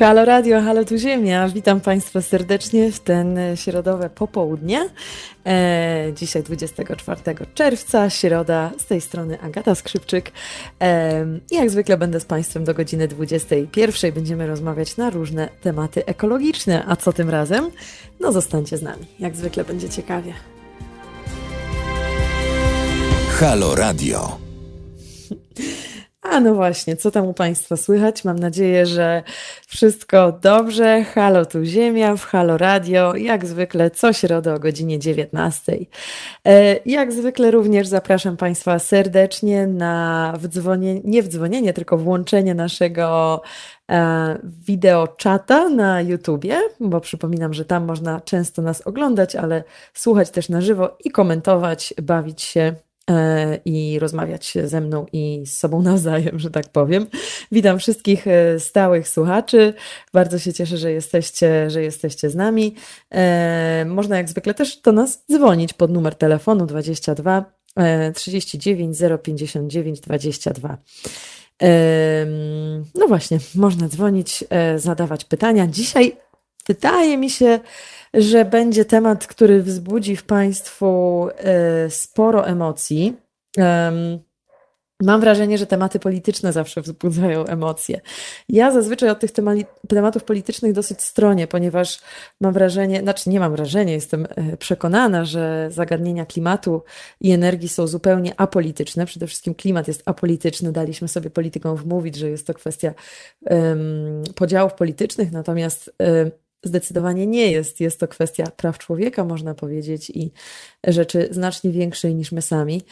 Halo Radio, halo tu Ziemia. Witam Państwa serdecznie w ten środowe popołudnie. E, dzisiaj 24 czerwca, środa, z tej strony Agata Skrzypczyk. E, jak zwykle będę z Państwem do godziny 21. Będziemy rozmawiać na różne tematy ekologiczne. A co tym razem? No zostańcie z nami. Jak zwykle będzie ciekawie. Halo Radio. A no właśnie, co tam u Państwa słychać? Mam nadzieję, że wszystko dobrze. Halo tu Ziemia w Halo Radio, jak zwykle co środę o godzinie 19. E, jak zwykle również zapraszam Państwa serdecznie na wdzwonienie, nie wdzwonienie, tylko włączenie naszego e, wideo czata na YouTubie, bo przypominam, że tam można często nas oglądać, ale słuchać też na żywo i komentować, bawić się i rozmawiać ze mną i z sobą nawzajem, że tak powiem. Witam wszystkich e, stałych słuchaczy. Bardzo się cieszę, że jesteście, że jesteście z nami. E, można jak zwykle też do nas dzwonić pod numer telefonu 22 39 059 22. No właśnie, można dzwonić, zadawać pytania. Dzisiaj wydaje mi się, że będzie temat, który wzbudzi w Państwu e, sporo emocji. Mam wrażenie, że tematy polityczne zawsze wzbudzają emocje. Ja zazwyczaj od tych tematów politycznych dosyć stronię, ponieważ mam wrażenie, znaczy nie mam wrażenia, jestem e, przekonana, że zagadnienia klimatu i energii są zupełnie apolityczne. Przede wszystkim klimat jest apolityczny. Daliśmy sobie politykom wmówić, że jest to kwestia um, podziałów politycznych, natomiast um, Zdecydowanie nie jest. Jest to kwestia praw człowieka, można powiedzieć, i rzeczy znacznie większej niż my sami.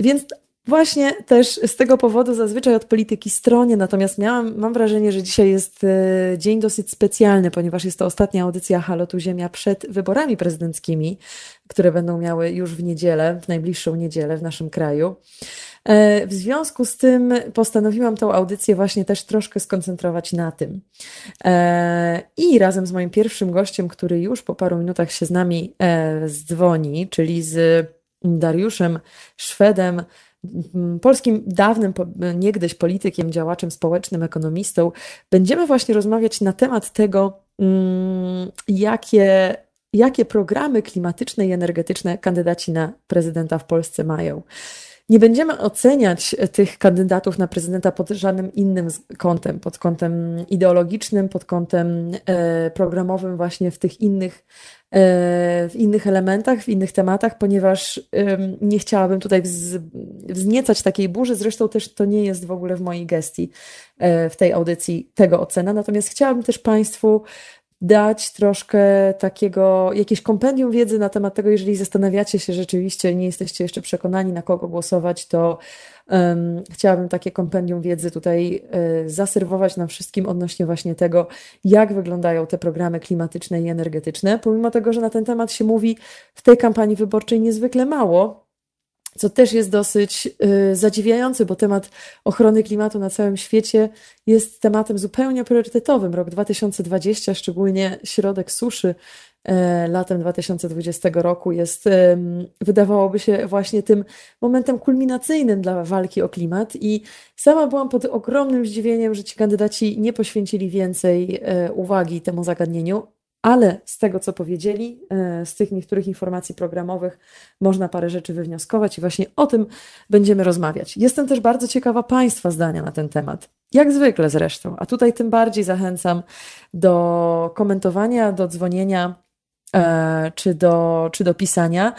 Więc Właśnie też z tego powodu zazwyczaj od polityki stronie, natomiast miałam, mam wrażenie, że dzisiaj jest e, dzień dosyć specjalny, ponieważ jest to ostatnia audycja Halotu Ziemia przed wyborami prezydenckimi, które będą miały już w niedzielę, w najbliższą niedzielę w naszym kraju. E, w związku z tym postanowiłam tą audycję właśnie też troszkę skoncentrować na tym. E, I razem z moim pierwszym gościem, który już po paru minutach się z nami zdzwoni, czyli z Dariuszem Szwedem, polskim dawnym, niegdyś politykiem, działaczem społecznym, ekonomistą, będziemy właśnie rozmawiać na temat tego, mm, jakie, jakie programy klimatyczne i energetyczne kandydaci na prezydenta w Polsce mają. Nie będziemy oceniać tych kandydatów na prezydenta pod żadnym innym kątem, pod kątem ideologicznym, pod kątem e, programowym, właśnie w tych innych, e, w innych elementach, w innych tematach, ponieważ nie chciałabym tutaj wzniecać takiej burzy. Zresztą też to nie jest w ogóle w mojej gestii e, w tej audycji tego ocena. Natomiast chciałabym też Państwu dać troszkę takiego, jakieś kompendium wiedzy na temat tego, jeżeli zastanawiacie się rzeczywiście, nie jesteście jeszcze przekonani na kogo głosować, to um, chciałabym takie kompendium wiedzy tutaj y, zaserwować nam wszystkim odnośnie właśnie tego, jak wyglądają te programy klimatyczne i energetyczne, pomimo tego, że na ten temat się mówi w tej kampanii wyborczej niezwykle mało, co też jest dosyć y, zadziwiające, bo temat ochrony klimatu na całym świecie jest tematem zupełnie priorytetowym. Rok 2020, szczególnie środek suszy y, latem 2020 roku, jest, wydawałoby się, właśnie tym momentem kulminacyjnym dla walki o klimat. I sama byłam pod ogromnym zdziwieniem, że ci kandydaci nie poświęcili więcej y, uwagi temu zagadnieniu ale z tego, co powiedzieli, e, z tych niektórych informacji programowych, można parę rzeczy wywnioskować i właśnie o tym będziemy rozmawiać. Jestem też bardzo ciekawa Państwa zdania na ten temat. Jak zwykle zresztą, a tutaj tym bardziej zachęcam do komentowania, do dzwonienia e, czy do, czy do pisania.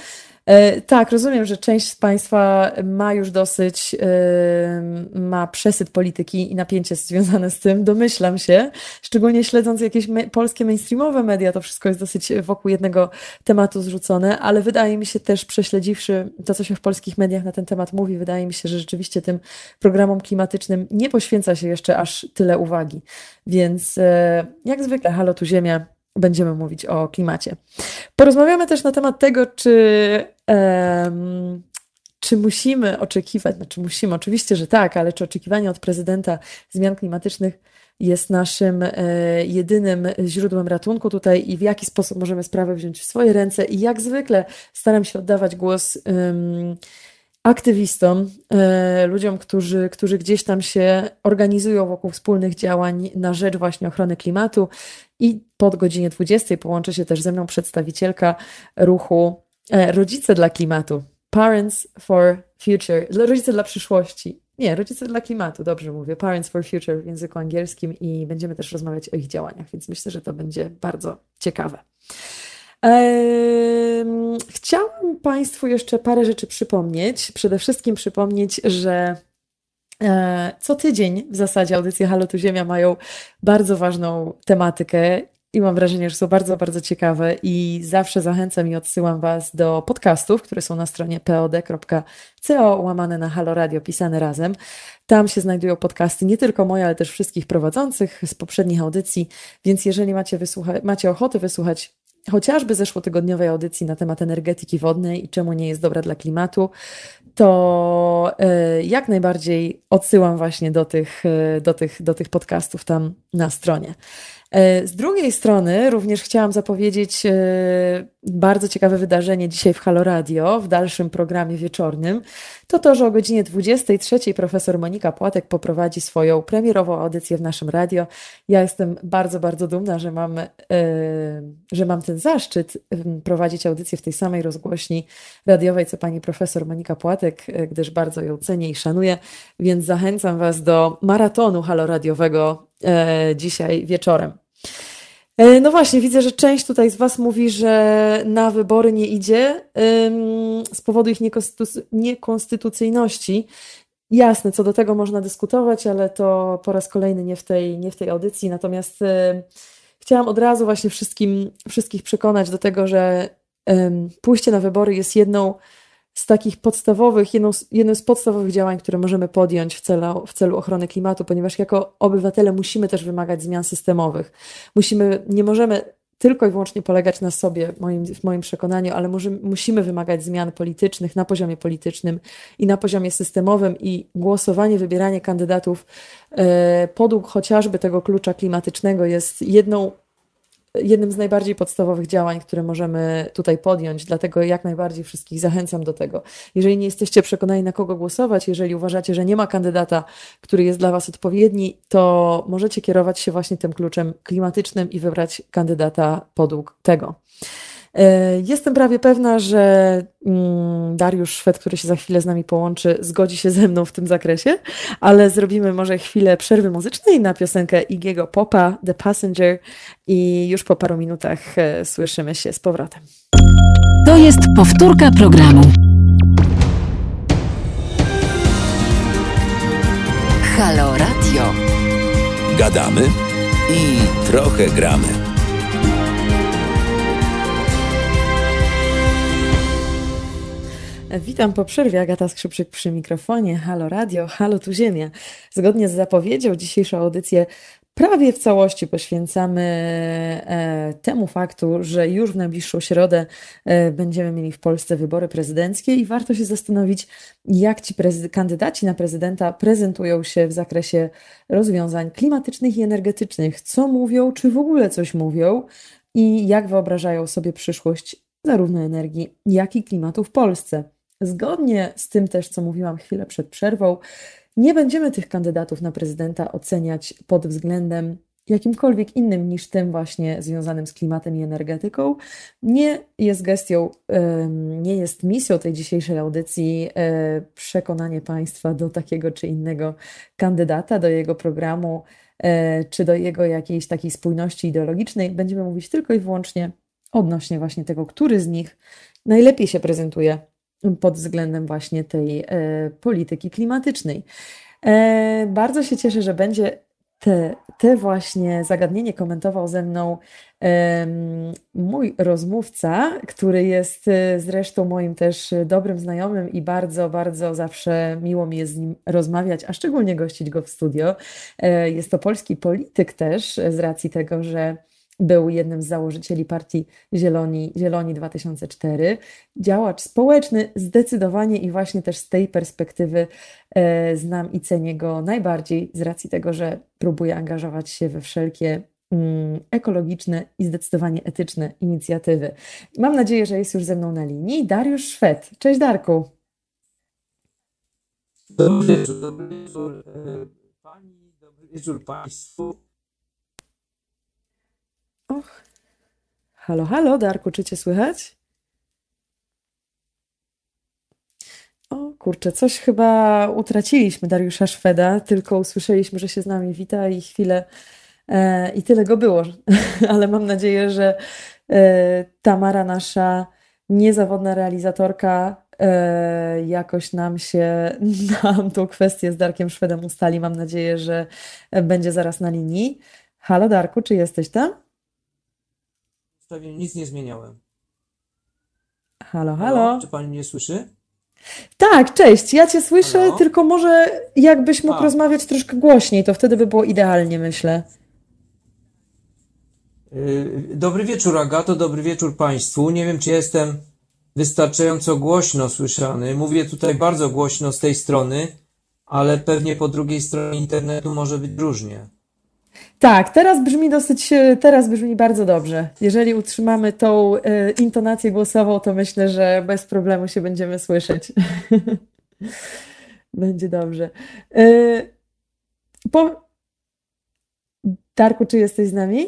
E, tak, rozumiem, że część z Państwa ma już dosyć, e, ma przesyt polityki i napięcie związane z tym, domyślam się, szczególnie śledząc jakieś polskie mainstreamowe media, to wszystko jest dosyć wokół jednego tematu zrzucone, ale wydaje mi się też, prześledziwszy to, co się w polskich mediach na ten temat mówi, wydaje mi się, że rzeczywiście tym programom klimatycznym nie poświęca się jeszcze aż tyle uwagi. Więc e, jak zwykle, halo tu Ziemia, będziemy mówić o klimacie. Porozmawiamy też na temat tego, czy, um, czy musimy oczekiwać, znaczy musimy, oczywiście, że tak, ale czy oczekiwanie od prezydenta zmian klimatycznych jest naszym e, jedynym źródłem ratunku tutaj i w jaki sposób możemy sprawę wziąć w swoje ręce i jak zwykle staram się oddawać głos aktywistom, e, ludziom, którzy, którzy gdzieś tam się organizują wokół wspólnych działań na rzecz właśnie ochrony klimatu. I pod godzinie 20 połączy się też ze mną przedstawicielka ruchu Rodzice dla Klimatu. Parents for Future, rodzice dla przyszłości. Nie, rodzice dla klimatu, dobrze mówię. Parents for Future w języku angielskim i będziemy też rozmawiać o ich działaniach, więc myślę, że to będzie bardzo ciekawe. Chciałam Państwu jeszcze parę rzeczy przypomnieć. Przede wszystkim przypomnieć, że e, co tydzień w zasadzie audycje Halo Tu Ziemia mają bardzo ważną tematykę i mam wrażenie, że są bardzo, bardzo ciekawe i zawsze zachęcam i odsyłam Was do podcastów, które są na stronie pod.co łamane na Halo Radio, pisane razem. Tam się znajdują podcasty nie tylko moje, ale też wszystkich prowadzących z poprzednich audycji, więc jeżeli macie, wysłucha- macie ochotę wysłuchać chociażby zeszłotygodniowej audycji na temat energetyki wodnej i czemu nie jest dobra dla klimatu, to e, jak najbardziej odsyłam właśnie do tych, e, do tych, do tych podcastów tam na stronie. E, z drugiej strony również chciałam zapowiedzieć e, bardzo ciekawe wydarzenie dzisiaj w Halo Radio, w dalszym programie wieczornym. To to, że o godzinie 23 profesor Monika Płatek poprowadzi swoją premierową audycję w naszym radio. Ja jestem bardzo, bardzo dumna, że mam, e, że mam ten zaszczyt prowadzić audycję w tej samej rozgłośni radiowej, co pani profesor Monika Płatek, gdyż bardzo ją cenię i szanuję, więc zachęcam Was do maratonu haloradiowego dzisiaj wieczorem. E, no właśnie, widzę, że część tutaj z Was mówi, że na wybory nie idzie z powodu ich niekonstytucyjności. Jasne, co do tego można dyskutować, ale to po raz kolejny nie w tej, nie w tej audycji. Natomiast chciałam od razu właśnie wszystkim, wszystkich przekonać do tego, że pójście na wybory jest jedną z takich podstawowych, jedną, jednym z podstawowych działań, które możemy podjąć w celu, w celu ochrony klimatu, ponieważ jako obywatele musimy też wymagać zmian systemowych. Musimy, nie możemy tylko i wyłącznie polegać na sobie, moim, w moim przekonaniu, ale możemy, musimy wymagać zmian politycznych na poziomie politycznym i na poziomie systemowym i głosowanie, wybieranie kandydatów e, podług chociażby tego klucza klimatycznego jest jedną jednym z najbardziej podstawowych działań, które możemy tutaj podjąć. Dlatego jak najbardziej wszystkich zachęcam do tego. Jeżeli nie jesteście przekonani, na kogo głosować, jeżeli uważacie, że nie ma kandydata, który jest dla Was odpowiedni, to możecie kierować się właśnie tym kluczem klimatycznym i wybrać kandydata podług tego. E, jestem prawie pewna, że mm, Dariusz Szwed, który się za chwilę z nami połączy, zgodzi się ze mną w tym zakresie, ale zrobimy może chwilę przerwy muzycznej na piosenkę Igiego Popa, The Passenger i już po paru minutach e, słyszymy się z powrotem. To jest powtórka programu. Halo Radio. Gadamy i trochę gramy. Witam po przerwie, Agata Skrzypczyk przy mikrofonie, Halo Radio, Halo Tu Ziemia. Zgodnie z zapowiedzią dzisiejszą audycję prawie w całości poświęcamy e, temu faktu, że już w najbliższą środę e, będziemy mieli w Polsce wybory prezydenckie i warto się zastanowić, jak ci kandydaci na prezydenta prezentują się w zakresie rozwiązań klimatycznych i energetycznych, co mówią, czy w ogóle coś mówią i jak wyobrażają sobie przyszłość zarówno energii, jak i klimatu w Polsce. Zgodnie z tym też, co mówiłam chwilę przed przerwą, nie będziemy tych kandydatów na prezydenta oceniać pod względem jakimkolwiek innym niż tym właśnie związanym z klimatem i energetyką. Nie jest gestią, nie jest misją tej dzisiejszej audycji e, przekonanie Państwa do takiego czy innego kandydata, do jego programu, e, czy do jego jakiejś takiej spójności ideologicznej. Będziemy mówić tylko i wyłącznie odnośnie właśnie tego, który z nich najlepiej się prezentuje pod względem właśnie tej e, polityki klimatycznej. E, bardzo się cieszę, że będzie te, te właśnie zagadnienie komentował ze mną mój rozmówca, który jest e, zresztą moim też dobrym znajomym i bardzo, bardzo zawsze miło mi jest z nim rozmawiać, a szczególnie gościć go w studio. Jest to polski polityk też, z racji tego, że był jednym z założycieli partii Zieloni, Zieloni 2004, działacz społeczny zdecydowanie i właśnie też z tej perspektywy e, znam i cenię go najbardziej z racji tego, że próbuje angażować się we wszelkie mm, ekologiczne i zdecydowanie etyczne inicjatywy. Mam nadzieję, że jest już ze mną na linii Dariusz Szwed. Cześć Darku. Dobry wieczór, dobry wieczór e, Pani, dobry wieczór Państwu. Halo, halo, Darku, czy cię słychać? O kurczę, coś chyba utraciliśmy Dariusza Szweda, tylko usłyszeliśmy, że się z nami wita i chwilę e, i tyle go było. Ale mam nadzieję, że e, Tamara, nasza niezawodna realizatorka, e, jakoś nam się nam tą kwestię z Darkiem Szwedem ustali. Mam nadzieję, że będzie zaraz na linii. Halo Darku, czy jesteś tam? W sprawie nic nie zmieniałem. Halo, halo. Czy Pani mnie słyszy? Tak, cześć, ja cię słyszę, Halo? tylko może jakbyś mógł A. rozmawiać troszkę głośniej, to wtedy by było idealnie, myślę. Yy, Dobry wieczór Agato, dobry wieczór Państwu. Nie wiem, czy jestem wystarczająco głośno słyszany. Mówię tutaj bardzo głośno z tej strony, ale pewnie po drugiej stronie internetu może być różnie. Tak, teraz brzmi dosyć, e, teraz brzmi bardzo dobrze. Jeżeli utrzymamy tą e, intonację głosową, to myślę, że bez problemu się będziemy słyszeć. Będzie dobrze. E, po... Darku, czy jesteś z nami?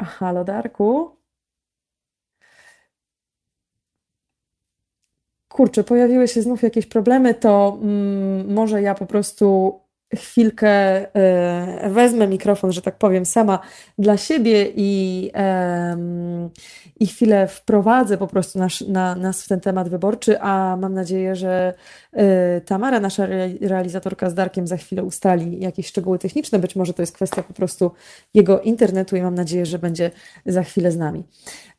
Halo, Darku? Kurczę, pojawiły się znów jakieś problemy, to mm, może ja po prostu chwilkę e, wezmę mikrofon, że tak powiem, sama dla siebie i, i chwilę wprowadzę po prostu nasz, na, nas w ten temat wyborczy, a mam nadzieję, że e, Tamara, nasza re, realizatorka z Darkiem, za chwilę ustali jakieś szczegóły techniczne. Być może to jest kwestia po prostu jego internetu i mam nadzieję, że będzie za chwilę z nami.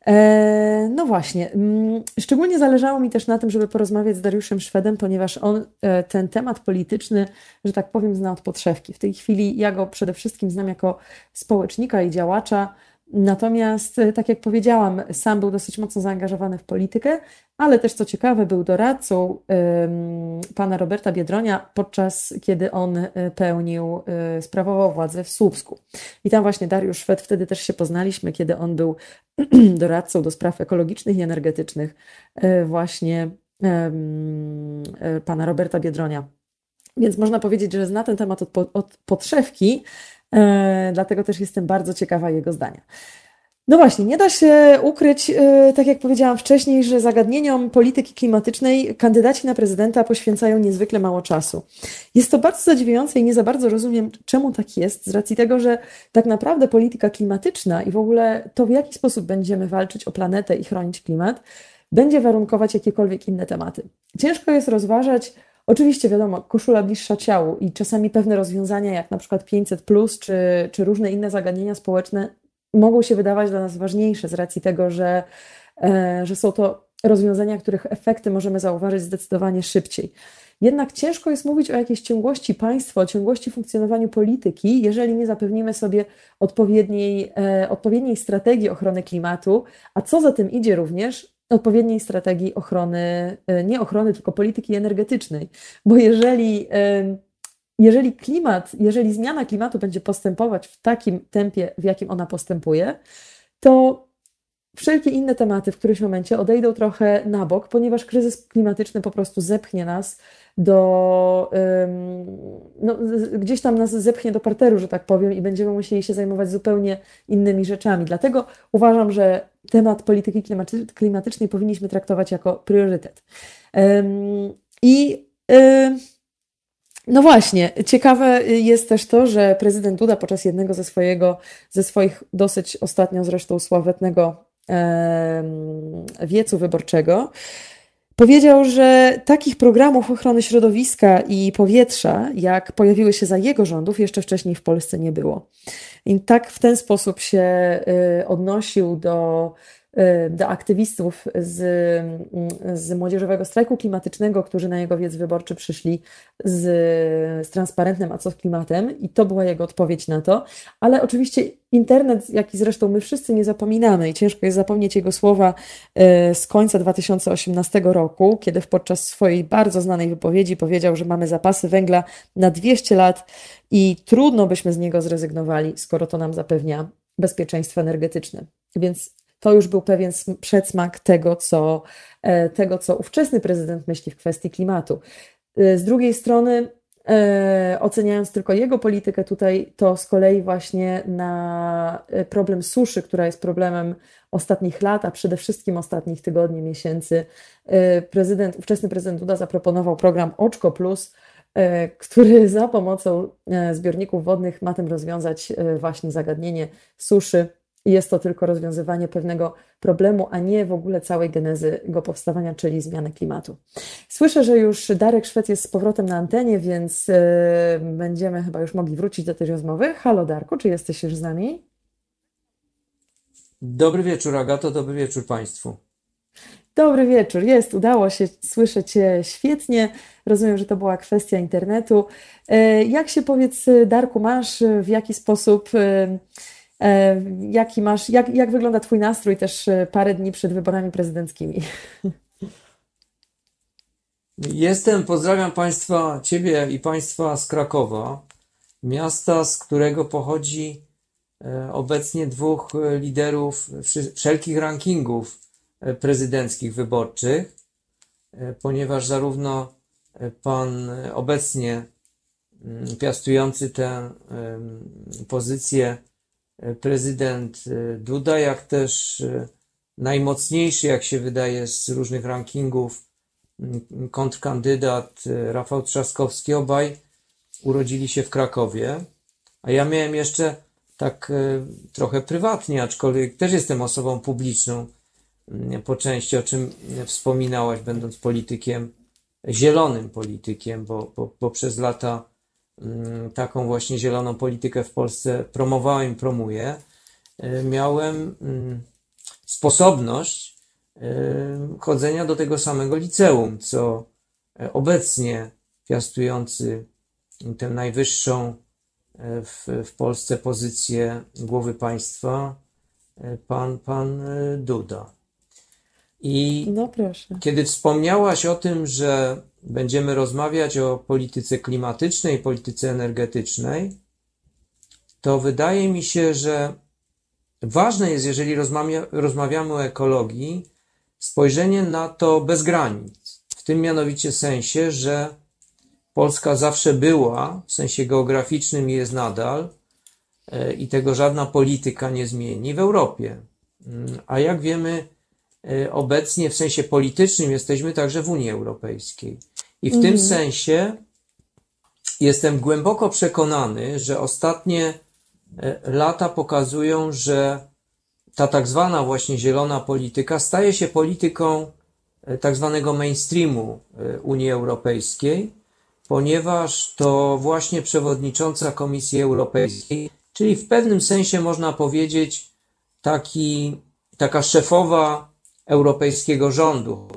E, No właśnie, mm, szczególnie zależało mi też na tym, żeby porozmawiać z Dariuszem Szwedem, ponieważ on e, ten temat polityczny, że tak powiem, zna od podszewki. W tej chwili ja go przede wszystkim znam jako społecznika i działacza, natomiast, e, tak jak powiedziałam, sam był dosyć mocno zaangażowany w politykę, ale też co ciekawe, był doradcą pana Roberta Biedronia, podczas kiedy on e, pełnił, e, sprawował władzę w Słupsku. I tam właśnie Dariusz Szwed, wtedy też się poznaliśmy, kiedy on był doradcą do spraw ekologicznych i energetycznych właśnie pana Roberta Biedronia. Więc można powiedzieć, że zna ten temat od, od podszewki, dlatego też jestem bardzo ciekawa jego zdania. No właśnie, nie da się ukryć, e, tak jak powiedziałam wcześniej, że zagadnieniom polityki klimatycznej kandydaci na prezydenta poświęcają niezwykle mało czasu. Jest to bardzo zadziwiające i nie za bardzo rozumiem, czemu tak jest, z racji tego, że tak naprawdę polityka klimatyczna i w ogóle to, w jaki sposób będziemy walczyć o planetę i chronić klimat, będzie warunkować jakiekolwiek inne tematy. Ciężko jest rozważać, oczywiście wiadomo, koszula bliższa ciału i czasami pewne rozwiązania, jak na przykład 500, czy, czy różne inne zagadnienia społeczne, mogą się wydawać dla nas ważniejsze z racji tego, że, e, że są to rozwiązania, których efekty możemy zauważyć zdecydowanie szybciej. Jednak ciężko jest mówić o jakiejś ciągłości państwa, o ciągłości funkcjonowaniu polityki, jeżeli nie zapewnimy sobie odpowiedniej, e, odpowiedniej strategii ochrony klimatu, a co za tym idzie również odpowiedniej strategii ochrony, e, nie ochrony, tylko polityki energetycznej. Bo jeżeli, e, jeżeli klimat, jeżeli zmiana klimatu będzie postępować w takim tempie, w jakim ona postępuje, to wszelkie inne tematy w którymś momencie odejdą trochę na bok, ponieważ kryzys klimatyczny po prostu zepchnie nas do, no, gdzieś tam nas zepchnie do parteru, że tak powiem, i będziemy musieli się zajmować zupełnie innymi rzeczami. Dlatego uważam, że temat polityki klimaty, klimatycznej powinniśmy traktować jako priorytet. I ym, no właśnie, ciekawe jest też to, że prezydent Duda podczas jednego ze, swojego, ze swoich dosyć ostatnio zresztą sławetnego wiecu wyborczego powiedział, że takich programów ochrony środowiska i powietrza, jak pojawiły się za jego rządów, jeszcze wcześniej w Polsce nie było. I tak w ten sposób się y, odnosił do, do aktywistów z, z Młodzieżowego Strajku Klimatycznego, którzy na jego wiec wyborczy przyszli z, z transparentem, a co z klimatem, i to była jego odpowiedź na to. Ale oczywiście internet, jak i zresztą my wszyscy nie zapominamy, i ciężko jest zapomnieć jego słowa y, z końca 2018 roku, kiedy podczas swojej bardzo znanej wypowiedzi powiedział, że mamy zapasy węgla na 200 lat i trudno byśmy z niego zrezygnowali, skoro to nam zapewnia bezpieczeństwo energetyczne. Więc to już był pewien przedsmak tego, co, tego, co ówczesny prezydent myśli w kwestii klimatu. Z drugiej strony, E, oceniając tylko jego politykę tutaj, to z kolei właśnie na e, problem suszy, która jest problemem ostatnich lat, a przede wszystkim ostatnich tygodni, miesięcy, e, prezydent, ówczesny prezydent Duda zaproponował program Oczko Plus, który za pomocą zbiorników wodnych ma tym rozwiązać właśnie zagadnienie suszy jest to tylko rozwiązywanie pewnego problemu, a nie w ogóle całej genezy jego powstawania, czyli zmiany klimatu. Słyszę, że już Darek Szwed jest z powrotem na antenie, więc yy, będziemy chyba już mogli wrócić do tej rozmowy. Halo Darku, czy jesteś już z nami? Dobry wieczór Agato, dobry wieczór Państwu. Dobry wieczór, jest, udało się, słyszę Cię świetnie. Rozumiem, że to była kwestia internetu. E, jak się powiedz, Darku, masz, w jaki sposób jaki masz, jak, jak wygląda Twój nastrój też e, parę dni przed wyborami prezydenckimi? Jestem, pozdrawiam Państwa, Ciebie i Państwa z Krakowa, miasta, z którego pochodzi e, obecnie dwóch liderów wszelkich rankingów prezydenckich wyborczych, ponieważ zarówno pan obecnie mm, piastujący tę pozycję prezydent y, Duda, jak też y, najmocniejszy, jak się wydaje, z różnych rankingów mm, kontrkandydat y, Rafał Trzaskowski. Obaj urodzili się w Krakowie, a ja miałem jeszcze tak trochę prywatnie, aczkolwiek też jestem osobą publiczną mm, po części, o czym wspominałaś, będąc politykiem, zielonym politykiem, bo, bo, bo przez lata taką właśnie zieloną politykę w Polsce promowałem i promuję, y, miałem mm, sposobność y, chodzenia do tego samego liceum, co obecnie piastujący tę najwyższą w, w Polsce pozycję głowy państwa, pan, pan Duda. I no kiedy wspomniałaś o tym, że będziemy rozmawiać o polityce klimatycznej, polityce energetycznej, to wydaje mi się, że ważne jest, jeżeli rozmawia, rozmawiamy o ekologii, spojrzenie na to bez granic. W tym mianowicie sensie, że Polska zawsze była, w sensie geograficznym jest nadal, e, i tego żadna polityka nie zmieni w Europie. Mm, a jak wiemy, obecnie w sensie politycznym jesteśmy także w Unii Europejskiej. I w mhm. tym sensie jestem głęboko przekonany, że ostatnie e, lata pokazują, że ta tak zwana właśnie zielona polityka staje się polityką e, tak zwanego mainstreamu Unii Europejskiej, ponieważ to właśnie przewodnicząca Komisji Europejskiej, czyli w pewnym sensie można powiedzieć taki, taka szefowa europejskiego rządu,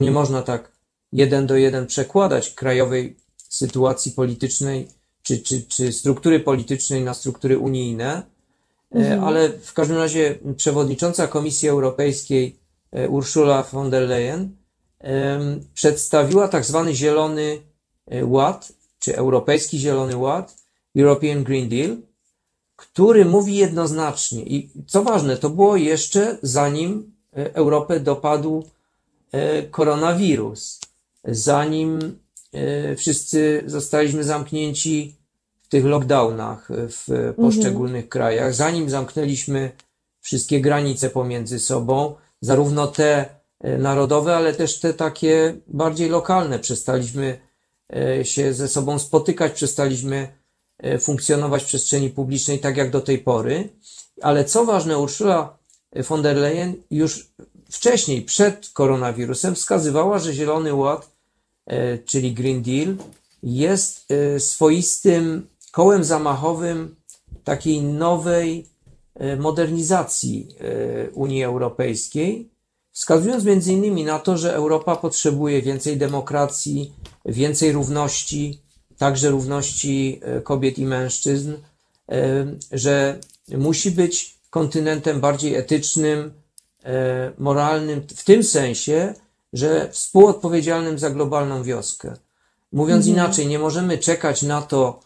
nie można tak jeden do jeden przekładać krajowej sytuacji politycznej czy, czy, czy struktury politycznej na struktury unijne, e, mhm. ale w każdym razie przewodnicząca Komisji Europejskiej e, Ursula von der Leyen przedstawiła tak zwany Zielony e, Ład, czy Europejski Zielony Ład, European Green Deal, który mówi jednoznacznie i co ważne, to było jeszcze zanim Europę dopadł E, koronawirus. Zanim e, wszyscy zostaliśmy zamknięci w tych lockdownach w poszczególnych mhm. krajach, zanim zamknęliśmy wszystkie granice pomiędzy sobą, zarówno te e, narodowe, ale też te takie bardziej lokalne, przestaliśmy się ze sobą spotykać, przestaliśmy funkcjonować w przestrzeni publicznej tak jak do tej pory. Ale co ważne, Ursula von der Leyen już wcześniej, przed koronawirusem, wskazywała, że Zielony Ład, e, czyli Green Deal, jest e, swoistym kołem zamachowym takiej nowej e, modernizacji Unii Europejskiej, wskazując między innymi na to, że Europa potrzebuje więcej demokracji, więcej równości, także równości kobiet i mężczyzn, że musi być kontynentem bardziej etycznym, E, moralnym w tym sensie, że współodpowiedzialnym za globalną wioskę. Mówiąc mhm. inaczej, nie możemy czekać na to,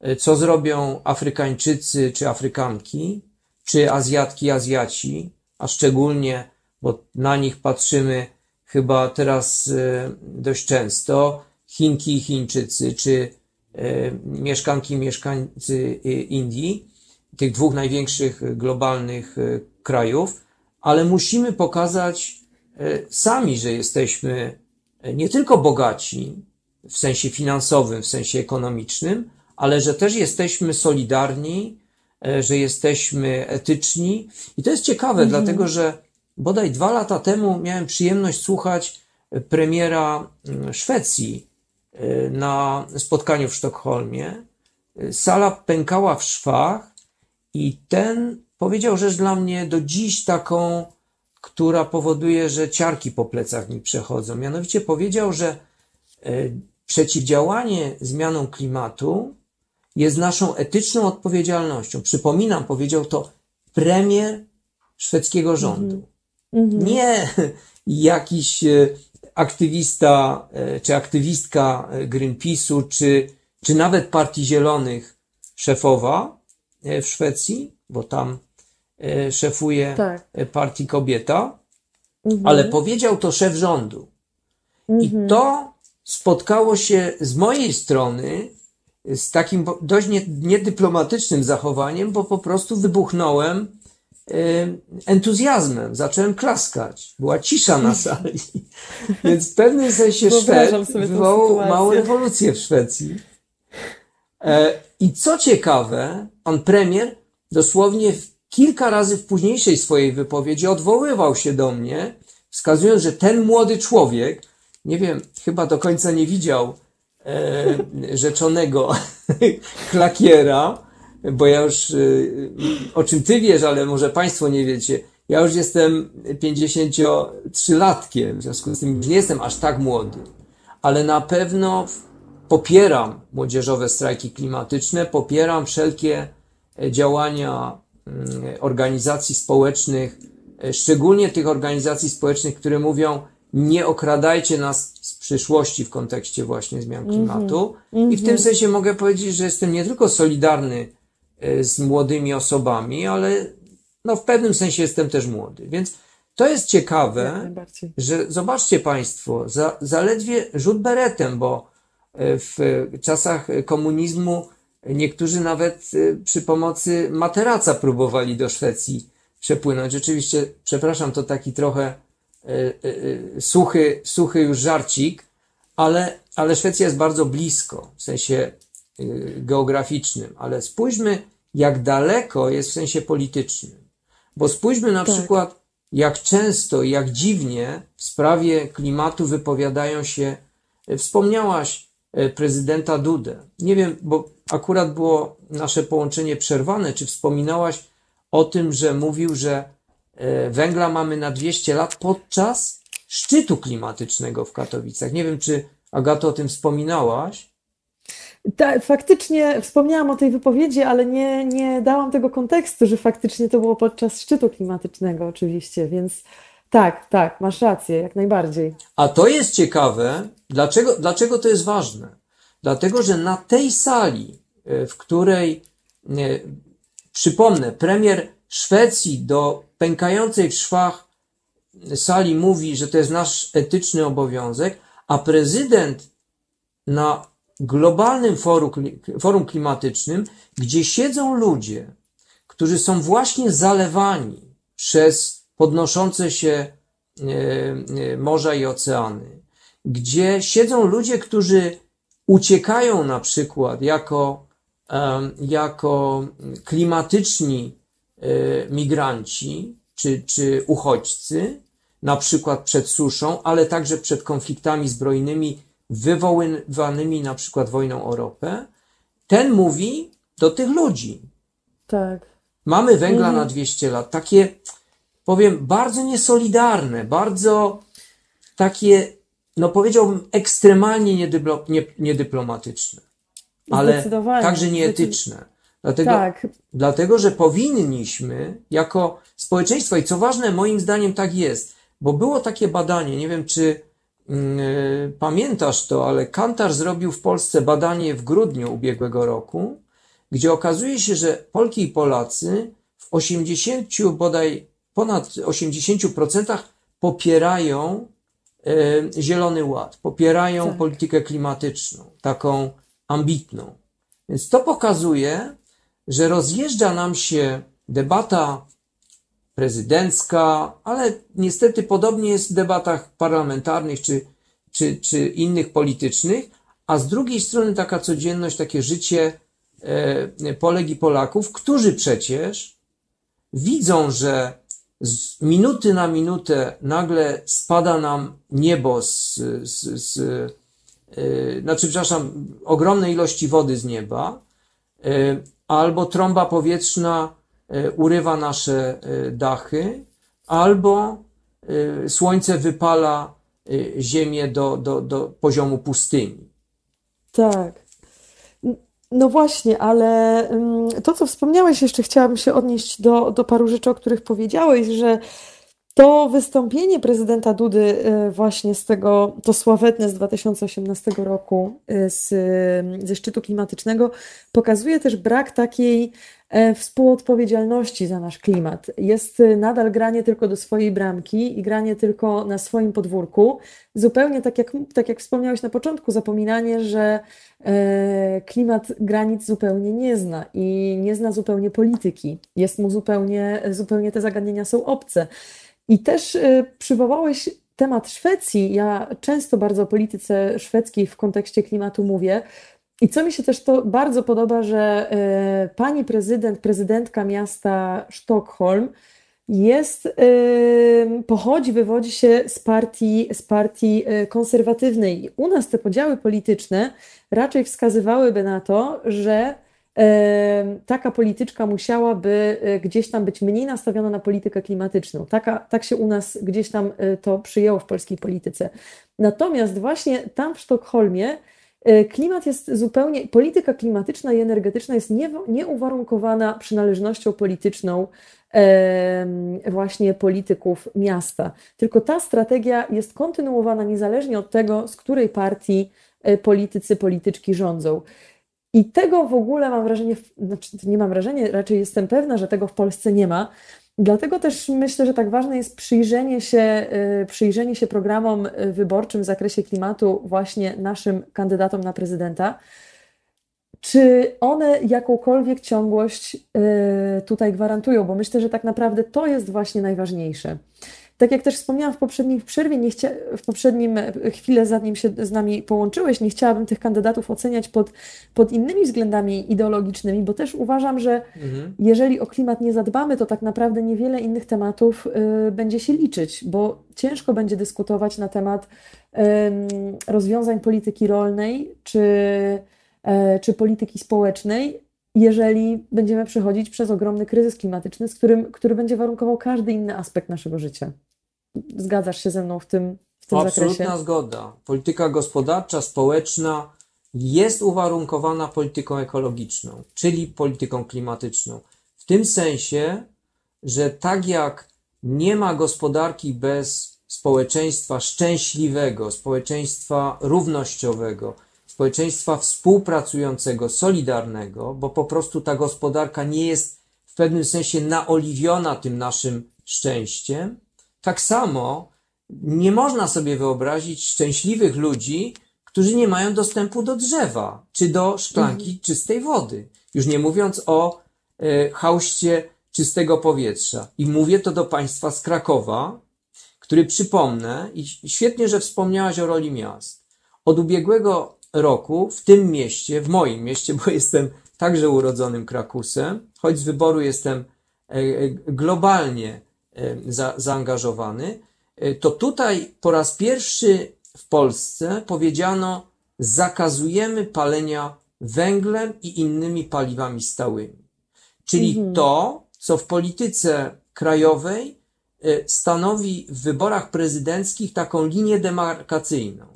e, co zrobią Afrykańczycy czy Afrykanki, czy Azjatki, Azjaci, a szczególnie, bo na nich patrzymy chyba teraz e, dość często, Chinki i Chińczycy, czy e, mieszkanki i mieszkańcy e, Indii, tych dwóch największych globalnych krajów, ale musimy pokazać sami, że jesteśmy nie tylko bogaci w sensie finansowym, w sensie ekonomicznym, ale że też jesteśmy solidarni, że jesteśmy etyczni. I to jest ciekawe, mhm. dlatego że bodaj dwa lata temu miałem przyjemność słuchać premiera mm, Szwecji na spotkaniu w Sztokholmie. Sala pękała w szwach i ten powiedział rzecz dla mnie do dziś taką, która powoduje, że ciarki po plecach mi przechodzą. Mianowicie powiedział, że y, przeciwdziałanie zmianom klimatu jest naszą etyczną odpowiedzialnością. Przypominam, powiedział to premier szwedzkiego rządu. Mhm. Nie jakiś e, aktywista e, czy aktywistka e, Greenpeace'u, czy, czy nawet Partii Zielonych szefowa w Szwecji, bo tam szefuje tak. partii kobieta, mhm. ale powiedział to szef rządu. Mhm. I to spotkało się z mojej strony z takim dość niedyplomatycznym zachowaniem, bo po prostu wybuchnąłem entuzjazmem, zacząłem klaskać. Była cisza na sali. Więc w pewnym sensie Szwed wywołał małą rewolucję w Szwecji. E, I co ciekawe, pan premier dosłownie kilka razy w późniejszej swojej wypowiedzi odwoływał się do mnie, wskazując, że ten młody człowiek, nie wiem, chyba do końca nie widział e, rzeczonego klakiera, bo ja już, y, o czym ty wiesz, ale może państwo nie wiecie, ja już jestem 53-latkiem, w związku z tym nie jestem aż tak młody, ale na pewno popieram młodzieżowe strajki klimatyczne, popieram wszelkie e, działania mm, organizacji społecznych, e, szczególnie tych organizacji społecznych, które mówią, nie okradajcie nas z przyszłości w kontekście właśnie zmian klimatu. Mm -hmm. I w tym mhm. sensie mogę powiedzieć, że jestem nie tylko solidarny z młodymi osobami, ale no w pewnym sensie jestem też młody. Więc to jest ciekawe, że zobaczcie Państwo, za, zaledwie rzut beretem, bo e, w czasach komunizmu niektórzy nawet e, przy pomocy materaca próbowali do Szwecji przepłynąć. Oczywiście, przepraszam, to taki trochę E, e, suchy, suchy już żarcik, ale, ale Szwecja jest bardzo blisko w sensie e, geograficznym, ale spójrzmy, jak daleko jest w sensie politycznym. Bo spójrzmy na tak. przykład, jak często i jak dziwnie w sprawie klimatu wypowiadają się, wspomniałaś prezydenta Dudę. Nie wiem, bo akurat było nasze połączenie przerwane, czy wspominałaś o tym, że mówił, że węgla mamy na 200 lat podczas szczytu klimatycznego w Katowicach. Nie wiem, czy Agato o tym wspominałaś. Tak, faktycznie wspomniałam o tej wypowiedzi, ale nie, nie dałam tego kontekstu, że faktycznie to było podczas szczytu klimatycznego, oczywiście, więc tak, tak, masz rację, jak najbardziej. A to jest ciekawe, dlaczego, dlaczego to jest ważne? Dlatego, że na tej sali, e, w której, nie, przypomnę, premier Szwecji do pękającej w szwach sali mówi, że to jest nasz etyczny obowiązek, a prezydent na globalnym forum, klimatycznym, gdzie siedzą ludzie, którzy są właśnie zalewani przez podnoszące się e, e, morza i oceany, gdzie siedzą ludzie, którzy uciekają na przykład jako, jako klimatyczni E, migranci czy, czy uchodźcy, na przykład przed suszą, ale także przed konfliktami zbrojnymi wywoływanymi na przykład wojną o ropę, ten mówi do tych ludzi. Tak. Mamy węgla mhm. na 200 lat. Takie, powiem, bardzo niesolidarne, bardzo takie, no powiedziałbym, ekstremalnie niedyplomatyczne, ale także nieetyczne. Dlatego, tak. dlatego, że powinniśmy jako społeczeństwo, i co ważne, moim zdaniem tak jest, bo było takie badanie, nie wiem czy pamiętasz to, ale Kantar zrobił w Polsce badanie w grudniu ubiegłego roku, gdzie okazuje się, że Polki i Polacy w w 80 bodaj ponad 80% popierają e, Zielony Ład, popierają Tak. politykę klimatyczną, taką ambitną. Więc to pokazuje, że rozjeżdża nam się debata prezydencka, ale niestety podobnie jest w debatach parlamentarnych czy, czy, czy innych politycznych, a z drugiej strony taka codzienność, takie życie e, Polek i Polaków, którzy przecież widzą, że z minuty na minutę nagle spada nam niebo z, z, z e, znaczy, przepraszam, ogromne ilości wody z nieba, e, albo trąba powietrzna urywa nasze e, dachy, albo e, słońce wypala e, ziemię do, do, do poziomu pustyni. Tak. No właśnie, ale ym, to, co wspomniałeś, jeszcze chciałabym się odnieść do, do paru rzeczy, o których powiedziałeś, że to wystąpienie prezydenta Dudy y, właśnie z tego, to sławetne z 2018 roku y, z, ze szczytu klimatycznego, pokazuje też brak takiej e, współodpowiedzialności za nasz klimat. Jest y, nadal granie tylko do swojej bramki i granie tylko na swoim podwórku. Zupełnie tak jak, tak jak wspomniałeś na początku, zapominanie, że e, klimat granic zupełnie nie zna i nie zna zupełnie polityki. Jest mu zupełnie, zupełnie te zagadnienia są obce. I też y, przywołałeś temat Szwecji. Ja często bardzo o polityce szwedzkiej w kontekście klimatu mówię. I co mi się też to bardzo podoba, że y, pani prezydent, prezydentka miasta Sztokholm jest, y, pochodzi, wywodzi się z partii, z partii konserwatywnej. U nas te podziały polityczne raczej wskazywałyby na to, że taka polityczka musiałaby e, gdzieś tam być mniej nastawiona na politykę klimatyczną. Taka, tak się u nas gdzieś tam e, to przyjęło w polskiej polityce. Natomiast właśnie tam w Sztokholmie e, klimat jest zupełnie, polityka klimatyczna i energetyczna jest nie, nieuwarunkowana przynależnością polityczną właśnie polityków miasta. Tylko ta strategia jest kontynuowana niezależnie od tego, z której partii politycy, polityczki rządzą. I tego w ogóle mam wrażenie, znaczy nie mam wrażenia, raczej jestem pewna, że tego w Polsce nie ma. Dlatego też myślę, że tak ważne jest przyjrzenie się, y, przyjrzenie się programom y, wyborczym w zakresie klimatu właśnie naszym kandydatom na prezydenta. Czy one jakąkolwiek ciągłość y, tutaj gwarantują? Bo myślę, że tak naprawdę to jest właśnie najważniejsze. Tak jak też wspomniałam w poprzedniej przerwie, nie chcia, w poprzednim e, chwilę zanim się z nami połączyłeś, nie chciałabym tych kandydatów oceniać pod, pod innymi względami ideologicznymi, bo też uważam, że Mhm. jeżeli o klimat nie zadbamy, to tak naprawdę niewiele innych tematów y, będzie się liczyć, bo ciężko będzie dyskutować na temat ym, rozwiązań polityki rolnej czy, e, czy polityki społecznej, jeżeli będziemy przechodzić przez ogromny kryzys klimatyczny, z którym, który będzie warunkował każdy inny aspekt naszego życia. Zgadzasz się ze mną w tym, w tym zakresie? Absolutna zgoda. Polityka gospodarcza, społeczna jest uwarunkowana polityką ekologiczną, czyli polityką klimatyczną. W tym sensie, że tak jak nie ma gospodarki bez społeczeństwa szczęśliwego, społeczeństwa równościowego, społeczeństwa współpracującego, solidarnego, bo po prostu ta gospodarka nie jest w pewnym sensie naoliwiona tym naszym szczęściem, tak samo nie można sobie wyobrazić szczęśliwych ludzi, którzy nie mają dostępu do drzewa czy do szklanki czystej wody. Już nie mówiąc o hauście czystego powietrza. I mówię to do Państwa z Krakowa, który przypomnę, i świetnie, że wspomniałaś o roli miast. Od ubiegłego roku w tym mieście, w moim mieście, bo jestem także urodzonym Krakusem, choć z wyboru jestem e, e, globalnie za, zaangażowany, e, to tutaj po raz pierwszy w Polsce powiedziano, zakazujemy palenia węglem i innymi paliwami stałymi. Czyli to, co w polityce krajowej e, stanowi w wyborach prezydenckich taką linię demarkacyjną.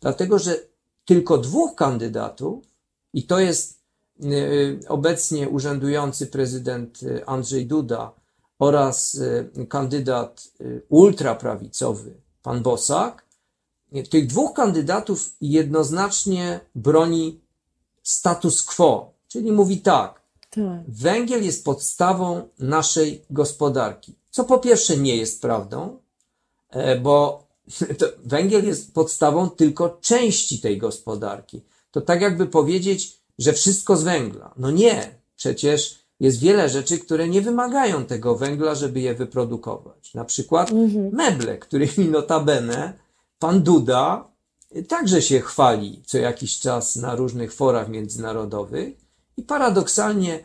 Dlatego, że tylko dwóch kandydatów, i to jest e, obecnie urzędujący prezydent e, Andrzej Duda oraz e, kandydat e, ultraprawicowy, pan Bosak, tych dwóch kandydatów jednoznacznie broni status quo, czyli mówi tak, Tak. Węgiel jest podstawą naszej gospodarki. Co po pierwsze nie jest prawdą, e, bo węgiel jest podstawą tylko części tej gospodarki. To tak jakby powiedzieć, że wszystko z węgla. No nie, przecież jest wiele rzeczy, które nie wymagają tego węgla, żeby je wyprodukować. Na przykład meble, którymi notabene pan Duda także się chwali co jakiś czas na różnych forach międzynarodowych i paradoksalnie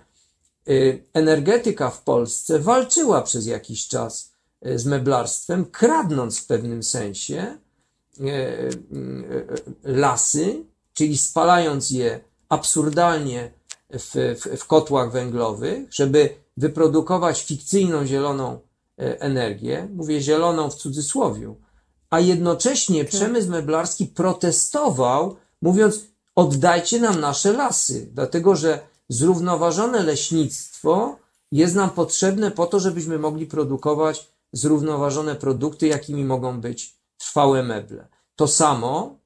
y, energetyka w Polsce walczyła przez jakiś czas y, z meblarstwem, kradnąc w pewnym sensie y, lasy, czyli spalając je absurdalnie w, w, w kotłach węglowych, żeby wyprodukować fikcyjną zieloną energię. Mówię zieloną w cudzysłowiu, a jednocześnie przemysł meblarski protestował, mówiąc: oddajcie nam nasze lasy, dlatego że zrównoważone leśnictwo jest nam potrzebne po to, żebyśmy mogli produkować zrównoważone produkty, jakimi mogą być trwałe meble. To samo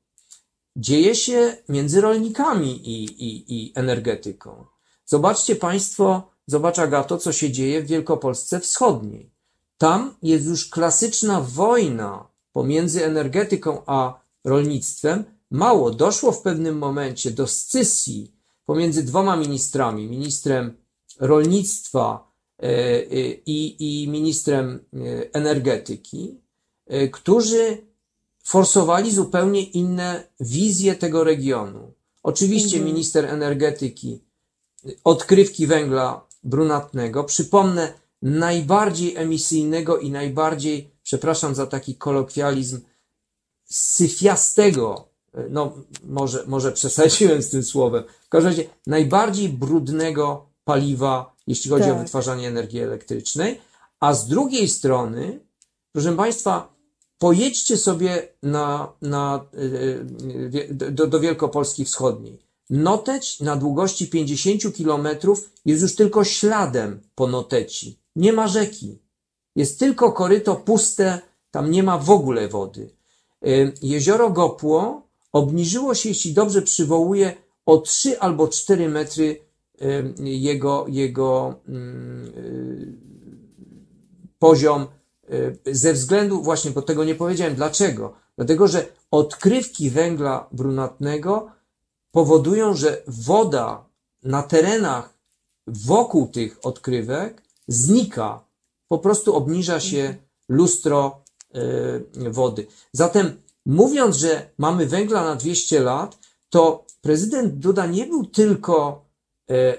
dzieje się między rolnikami i, i, i energetyką. Zobaczcie Państwo, zobacz Agato, co się dzieje w Wielkopolsce Wschodniej. Tam jest już klasyczna wojna pomiędzy energetyką a rolnictwem. Mało, doszło w pewnym momencie do scysji pomiędzy dwoma ministrami, ministrem rolnictwa e, e, i, i ministrem e, energetyki, którzy forsowali zupełnie inne wizje tego regionu. Oczywiście Mhm. minister energetyki odkrywki węgla brunatnego, przypomnę, najbardziej emisyjnego i najbardziej, przepraszam za taki kolokwializm, syfiastego, no może, może przesadziłem z tym słowem, w każdym razie najbardziej brudnego paliwa, jeśli chodzi o Tak. wytwarzanie energii elektrycznej, a z drugiej strony, proszę Państwa, pojedźcie sobie na, na, y, y, do, do Wielkopolski Wschodniej. Noteć na długości 50 kilometrów jest już tylko śladem po Noteci. Nie ma rzeki. Jest tylko koryto puste, tam nie ma w ogóle wody. Y, Jezioro Gopło obniżyło się, jeśli dobrze przywołuję, o 3 albo 4 metry jego, jego mm, poziom ze względu, właśnie, bo tego nie powiedziałem, dlaczego? Dlatego, że odkrywki węgla brunatnego powodują, że woda na terenach wokół tych odkrywek znika. Po prostu obniża się lustro y, wody. Zatem mówiąc, że mamy węgla na 200 lat, to prezydent Duda nie był tylko y,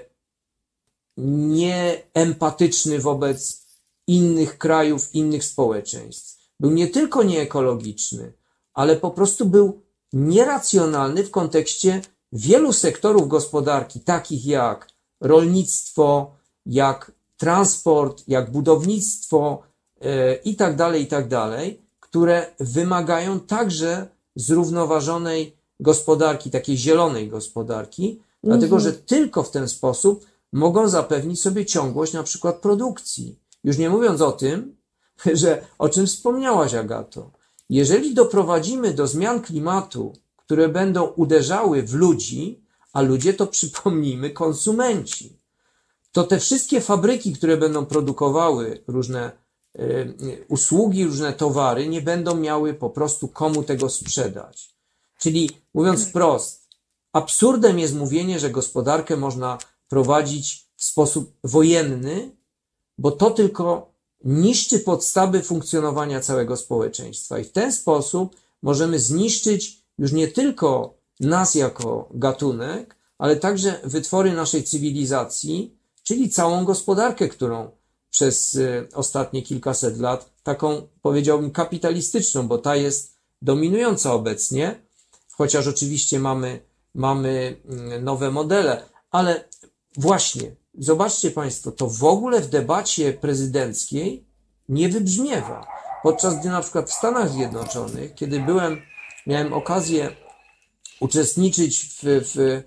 nieempatyczny wobec innych krajów, innych społeczeństw. Był nie tylko nieekologiczny, ale po prostu był nieracjonalny w kontekście wielu sektorów gospodarki, takich jak rolnictwo, jak transport, jak budownictwo e, i tak dalej, i tak dalej, które wymagają także zrównoważonej gospodarki, takiej zielonej gospodarki, dlatego że tylko w ten sposób mogą zapewnić sobie ciągłość na przykład produkcji. Już nie mówiąc o tym, że o czym wspomniałaś, Agato, jeżeli doprowadzimy do zmian klimatu, które będą uderzały w ludzi, a ludzie to przypomnijmy konsumenci, to te wszystkie fabryki, które będą produkowały różne y, usługi, różne towary, nie będą miały po prostu komu tego sprzedać. Czyli mówiąc wprost, absurdem jest mówienie, że gospodarkę można prowadzić w sposób wojenny, bo to tylko niszczy podstawy funkcjonowania całego społeczeństwa. I w ten sposób możemy zniszczyć już nie tylko nas jako gatunek, ale także wytwory naszej cywilizacji, czyli całą gospodarkę, którą przez y, ostatnie kilkaset lat, taką powiedziałbym kapitalistyczną, bo ta jest dominująca obecnie, chociaż oczywiście mamy, mamy mm, nowe modele, ale właśnie, zobaczcie Państwo, to w ogóle w debacie prezydenckiej nie wybrzmiewa. Podczas gdy na przykład w Stanach Zjednoczonych, kiedy byłem, miałem okazję uczestniczyć w, w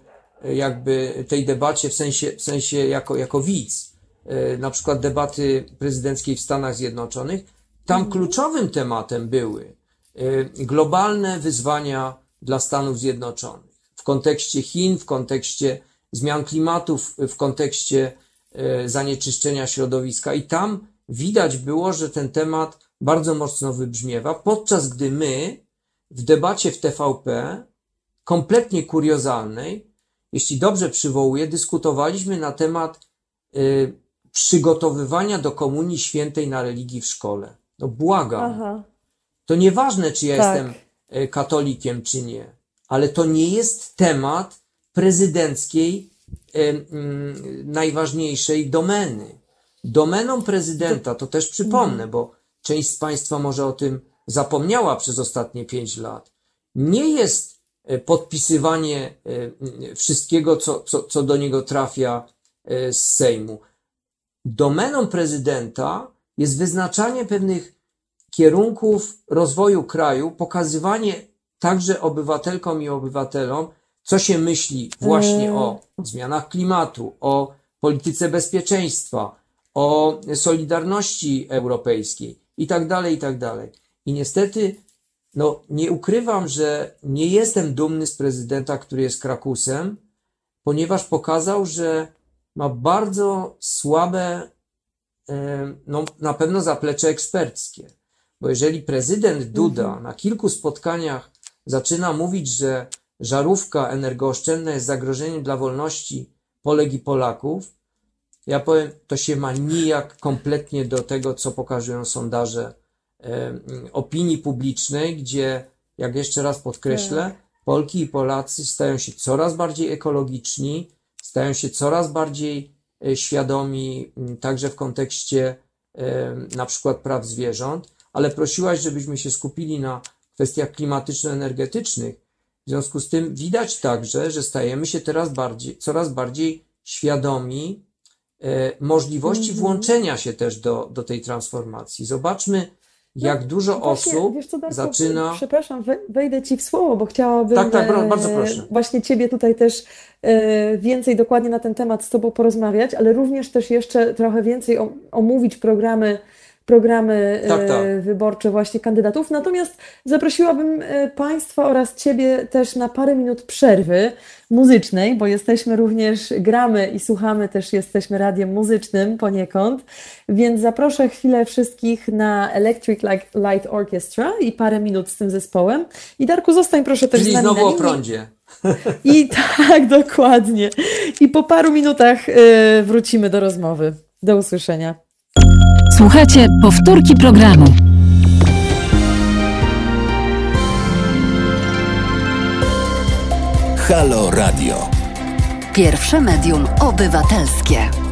jakby tej debacie w sensie, w sensie jako, jako widz, e, na przykład debaty prezydenckiej w Stanach Zjednoczonych, tam kluczowym tematem były e, globalne wyzwania dla Stanów Zjednoczonych w kontekście Chin, w kontekście zmian klimatu, w, w kontekście e, zanieczyszczenia środowiska. I tam widać było, że ten temat bardzo mocno wybrzmiewa, podczas gdy my w debacie w TVP, kompletnie kuriozalnej, jeśli dobrze przywołuję, dyskutowaliśmy na temat y, przygotowywania do Komunii Świętej na religii w szkole. No błagam. Aha. To nieważne, czy ja Tak. jestem y, katolikiem, czy nie, ale to nie jest temat prezydenckiej y, najważniejszej domeny. Domeną prezydenta, to też przypomnę, bo część z Państwa może o tym zapomniała przez ostatnie pięć lat, nie jest e, podpisywanie e, m, wszystkiego, co, co, co do niego trafia e, z Sejmu. Domeną prezydenta jest wyznaczanie pewnych kierunków rozwoju kraju, pokazywanie także obywatelkom i obywatelom, co się myśli właśnie o zmianach klimatu, o polityce bezpieczeństwa, o solidarności europejskiej i tak dalej, i tak dalej. I niestety, no, nie ukrywam, że nie jestem dumny z prezydenta, który jest krakusem, ponieważ pokazał, że ma bardzo słabe, e, no, na pewno zaplecze eksperckie. Bo jeżeli prezydent Duda na kilku spotkaniach zaczyna mówić, że żarówka energooszczędna jest zagrożeniem dla wolności Polek i Polaków, ja powiem, to się ma nijak kompletnie do tego, co pokazują sondaże e, opinii publicznej, gdzie, jak jeszcze raz podkreślę, Polki i Polacy stają się coraz bardziej ekologiczni, stają się coraz bardziej e, świadomi, także w kontekście e, na przykład praw zwierząt, ale prosiłaś, żebyśmy się skupili na kwestiach klimatyczno-energetycznych. W związku z tym widać także, że stajemy się teraz bardziej, coraz bardziej świadomi e, możliwości włączenia się też do, do tej transformacji. Zobaczmy, jak dużo No Właśnie, osób wiesz co, Darku, zaczyna. Przepraszam, we- wejdę ci w słowo, bo chciałabym Tak, tak, e, bardzo proszę. właśnie ciebie tutaj też e, więcej dokładnie na ten temat z tobą porozmawiać, ale również też jeszcze trochę więcej omówić programy, programy e, Tak, tak. wyborcze właśnie kandydatów. Natomiast zaprosiłabym e, Państwa oraz Ciebie też na parę minut przerwy muzycznej, bo jesteśmy również, gramy i słuchamy, też jesteśmy radiem muzycznym poniekąd, więc zaproszę chwilę wszystkich na Electric Light Orchestra i parę minut z tym zespołem. I Darku, zostań proszę też z Czyli nami znowu na o prądzie. I tak, dokładnie. I po paru minutach e, wrócimy do rozmowy. Do usłyszenia. Słuchajcie powtórki programu. Halo Radio. Pierwsze medium obywatelskie.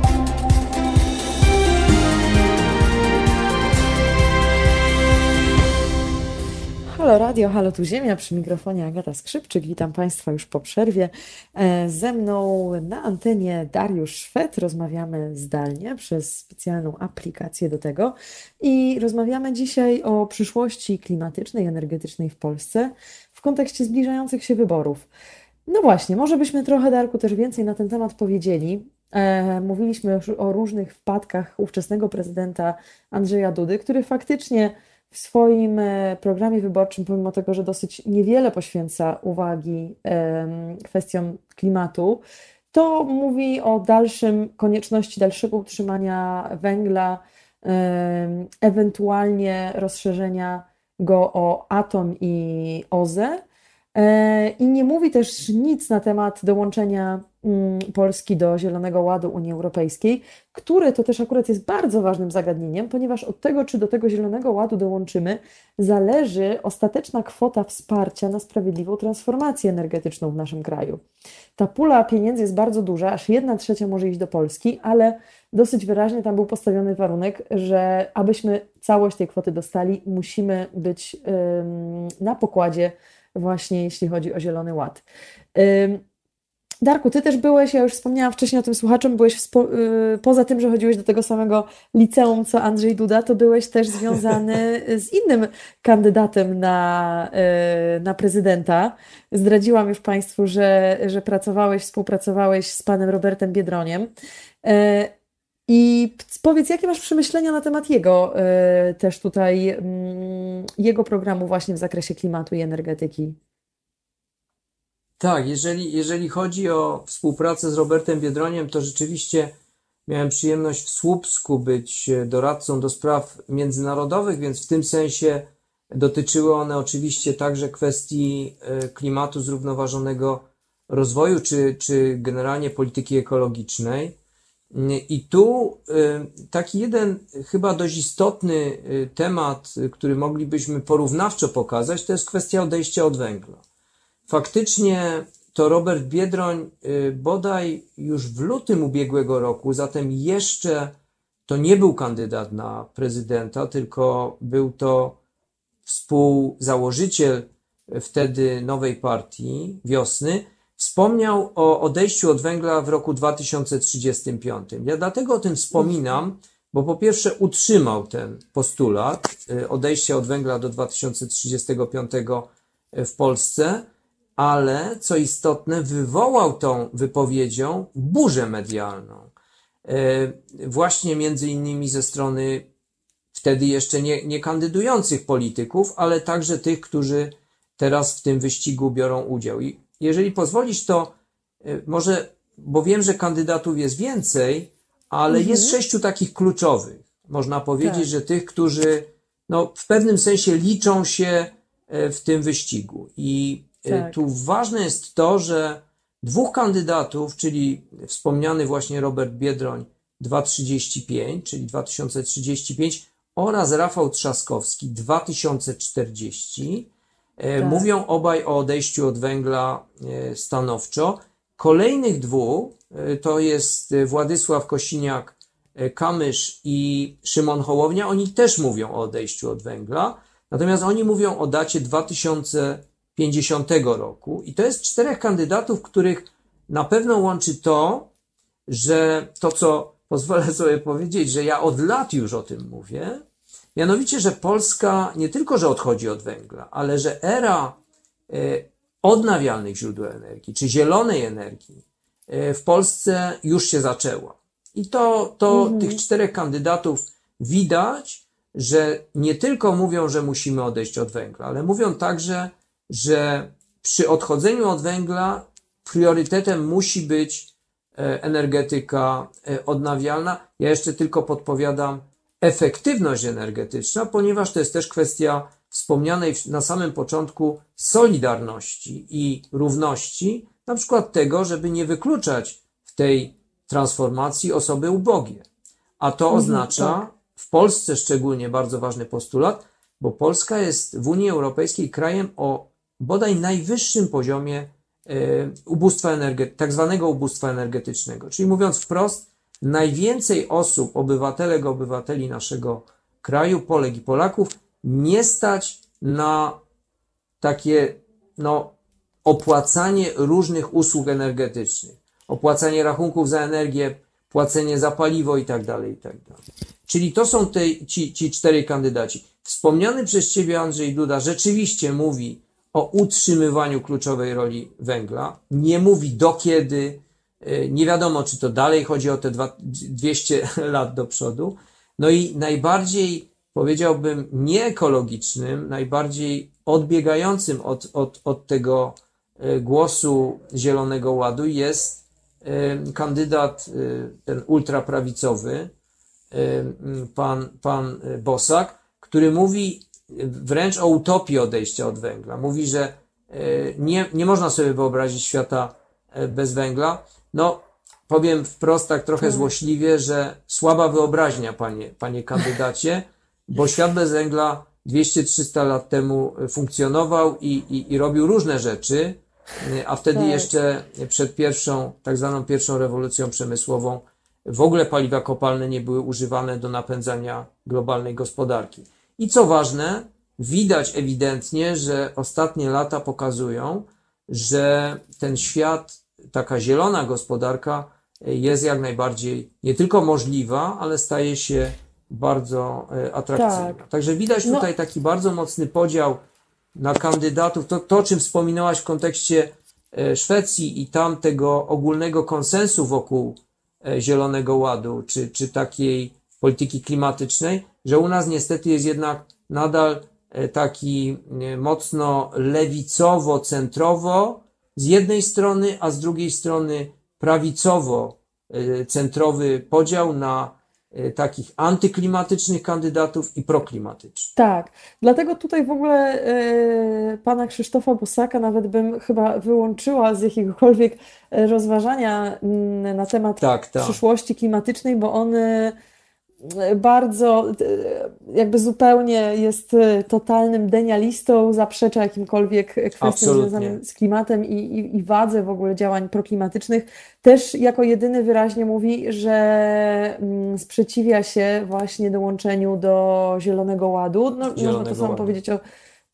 Halo Radio, halo tu Ziemia, przy mikrofonie Agata Skrzypczyk. Witam Państwa już po przerwie. E, Ze mną na antenie Dariusz Szwed. Rozmawiamy zdalnie przez specjalną aplikację do tego i rozmawiamy dzisiaj o przyszłości klimatycznej, energetycznej w Polsce w kontekście zbliżających się wyborów. No właśnie, może byśmy trochę, Darku, też więcej na ten temat powiedzieli. E, mówiliśmy już o różnych wpadkach ówczesnego prezydenta Andrzeja Dudy, który faktycznie w swoim e, programie wyborczym, pomimo tego, że dosyć niewiele poświęca uwagi kwestiom klimatu, to mówi o dalszym konieczności dalszego utrzymania węgla, ewentualnie rozszerzenia go o atom i OZE. I nie mówi też nic na temat dołączenia Polski do Zielonego Ładu Unii Europejskiej, który to też akurat jest bardzo ważnym zagadnieniem, ponieważ od tego, czy do tego Zielonego Ładu dołączymy, zależy ostateczna kwota wsparcia na sprawiedliwą transformację energetyczną w naszym kraju. Ta pula pieniędzy jest bardzo duża, aż jedna trzecia może iść do Polski, ale dosyć wyraźnie tam był postawiony warunek, że abyśmy całość tej kwoty dostali, musimy być na pokładzie właśnie jeśli chodzi o Zielony Ład. Darku, ty też byłeś, ja już wspomniałam wcześniej o tym słuchaczem, byłeś spo, y, poza tym, że chodziłeś do tego samego liceum co Andrzej Duda, to byłeś też związany z innym kandydatem na, y, na prezydenta. Zdradziłam już Państwu, że, że pracowałeś, współpracowałeś z panem Robertem Biedroniem. Y, I powiedz, jakie masz przemyślenia na temat jego y, też tutaj, mm, jego programu właśnie w zakresie klimatu i energetyki? Tak, jeżeli, jeżeli chodzi o współpracę z Robertem Biedroniem, to rzeczywiście Miałem przyjemność w Słupsku być doradcą do spraw międzynarodowych, więc w tym sensie dotyczyły one oczywiście także kwestii klimatu, zrównoważonego rozwoju, czy, czy generalnie polityki ekologicznej. I tu taki jeden chyba dość istotny temat, który moglibyśmy porównawczo pokazać, to jest kwestia odejścia od węgla. Faktycznie to Robert Biedroń y, bodaj już w lutym ubiegłego roku, zatem jeszcze to nie był kandydat na prezydenta, tylko był to współzałożyciel wtedy nowej partii wiosny, Wspomniał o odejściu od węgla w roku 2035. Ja dlatego o tym wspominam, bo po pierwsze utrzymał ten postulat y, odejścia od węgla do 2035 w Polsce, ale co istotne, wywołał tą wypowiedzią burzę medialną. Y, właśnie między innymi ze strony wtedy jeszcze nie, nie kandydujących polityków, ale także tych, którzy teraz w tym wyścigu biorą udział. I jeżeli pozwolisz, to y, może, bo wiem, że kandydatów jest więcej, ale mhm. jest sześciu takich kluczowych. Można powiedzieć, tak. że tych, którzy no, w pewnym sensie liczą się e, w tym wyścigu. I e, tak. tu ważne jest to, że dwóch kandydatów, czyli wspomniany właśnie Robert Biedroń 235, czyli 2035 oraz Rafał Trzaskowski 2040, E, tak. Mówią obaj o odejściu od węgla e, stanowczo. Kolejnych dwóch to jest Władysław Kosiniak-Kamysz i Szymon Hołownia. Oni też mówią o odejściu od węgla, natomiast oni mówią o dacie 2050 roku. I to jest czterech kandydatów, których na pewno łączy to, że to, co pozwolę sobie powiedzieć, że ja od lat już o tym mówię, Mianowicie, że Polska nie tylko, że odchodzi od węgla, ale że era e, odnawialnych źródeł energii, czy zielonej energii e, w Polsce już się zaczęła. I to, to mhm. tych czterech kandydatów widać, że nie tylko mówią, że musimy odejść od węgla, ale mówią także, że przy odchodzeniu od węgla priorytetem musi być e, energetyka odnawialna. Ja jeszcze tylko podpowiadam, efektywność energetyczna, ponieważ to jest też kwestia wspomnianej na samym początku solidarności i równości, na przykład tego, żeby nie wykluczać w tej transformacji osoby ubogie. A to mhm, oznacza tak. w Polsce szczególnie bardzo ważny postulat, bo Polska jest w Unii Europejskiej krajem o bodaj najwyższym poziomie e, ubóstwa energetycznego, tak zwanego ubóstwa energetycznego. Czyli mówiąc wprost, najwięcej osób, obywatelek, obywateli naszego kraju, Polek i Polaków, nie stać na takie, no, opłacanie różnych usług energetycznych, opłacanie rachunków za energię, płacenie za paliwo i tak dalej, i tak dalej. Czyli to są te, ci, ci kandydaci. Wspomniany przez Ciebie Andrzej Duda rzeczywiście mówi o utrzymywaniu kluczowej roli węgla, nie mówi do kiedy, E, nie wiadomo, czy to dalej chodzi o te 200 lat do przodu. No i najbardziej, powiedziałbym, nieekologicznym, najbardziej odbiegającym od, od, od tego e, głosu Zielonego Ładu jest e, kandydat, ten ultraprawicowy, pan, pan Bosak, który mówi wręcz o utopii odejścia od węgla. Mówi, że nie, nie można sobie wyobrazić świata bez węgla. No, powiem wprost tak trochę tak. złośliwie, że słaba wyobraźnia, panie, panie kandydacie, bo świat bez węgla 200-300 lat temu funkcjonował i, i, i robił różne rzeczy, a wtedy tak. jeszcze przed pierwszą, tak zwaną pierwszą rewolucją przemysłową, w ogóle paliwa kopalne nie były używane do napędzania globalnej gospodarki. I co ważne, widać ewidentnie, że ostatnie lata pokazują, że ten świat taka zielona gospodarka jest jak najbardziej nie tylko możliwa, ale staje się bardzo e, atrakcyjna. Tak. Także widać no. tutaj no. taki bardzo mocny podział na kandydatów. To, to, o czym wspominałaś w kontekście e, Szwecji i tam tego ogólnego konsensu wokół e, Zielonego Ładu, czy, czy takiej polityki klimatycznej, że u nas niestety jest jednak nadal taki mocno lewicowo-centrowo, z jednej strony, a z drugiej strony prawicowo e, podział na e, takich antyklimatycznych kandydatów i proklimatycznych. Tak, dlatego tutaj w ogóle e, pana Krzysztofa Bosaka nawet bym chyba wyłączyła z jakiegokolwiek e, rozważania mm, na temat Tak, tak. przyszłości klimatycznej, bo on e, bardzo e, jakby zupełnie jest e, totalnym denialistą, zaprzecza jakimkolwiek kwestiom Absolutnie. związanym z klimatem i, i, i wadze w ogóle działań proklimatycznych. Też jako jedyny wyraźnie mówi, że mm, sprzeciwia się właśnie dołączeniu do Zielonego Ładu. No, można to Zielonego samo Ładu. powiedzieć o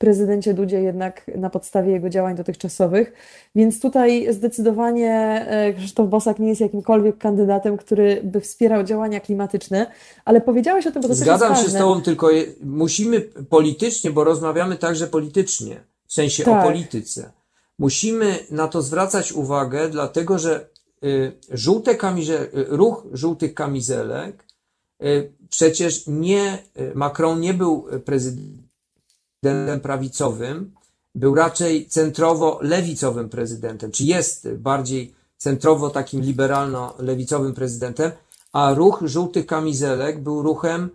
prezydencie Dudzie jednak na podstawie jego działań dotychczasowych. Więc tutaj zdecydowanie e, Krzysztof Bosak nie jest jakimkolwiek kandydatem, który by wspierał działania klimatyczne, ale powiedziałeś o tym, bo to też Zgadzam jest się z. Tobą, tylko musimy politycznie, bo rozmawiamy także politycznie, w sensie Tak. o polityce. Musimy na to zwracać uwagę, dlatego że y, żółte kamize, y, ruch żółtych kamizelek y, przecież nie, Macron nie był prezydentem prawicowym, był raczej centrowo-lewicowym prezydentem, czy jest bardziej centrowo takim liberalno-lewicowym prezydentem, a ruch żółtych kamizelek był ruchem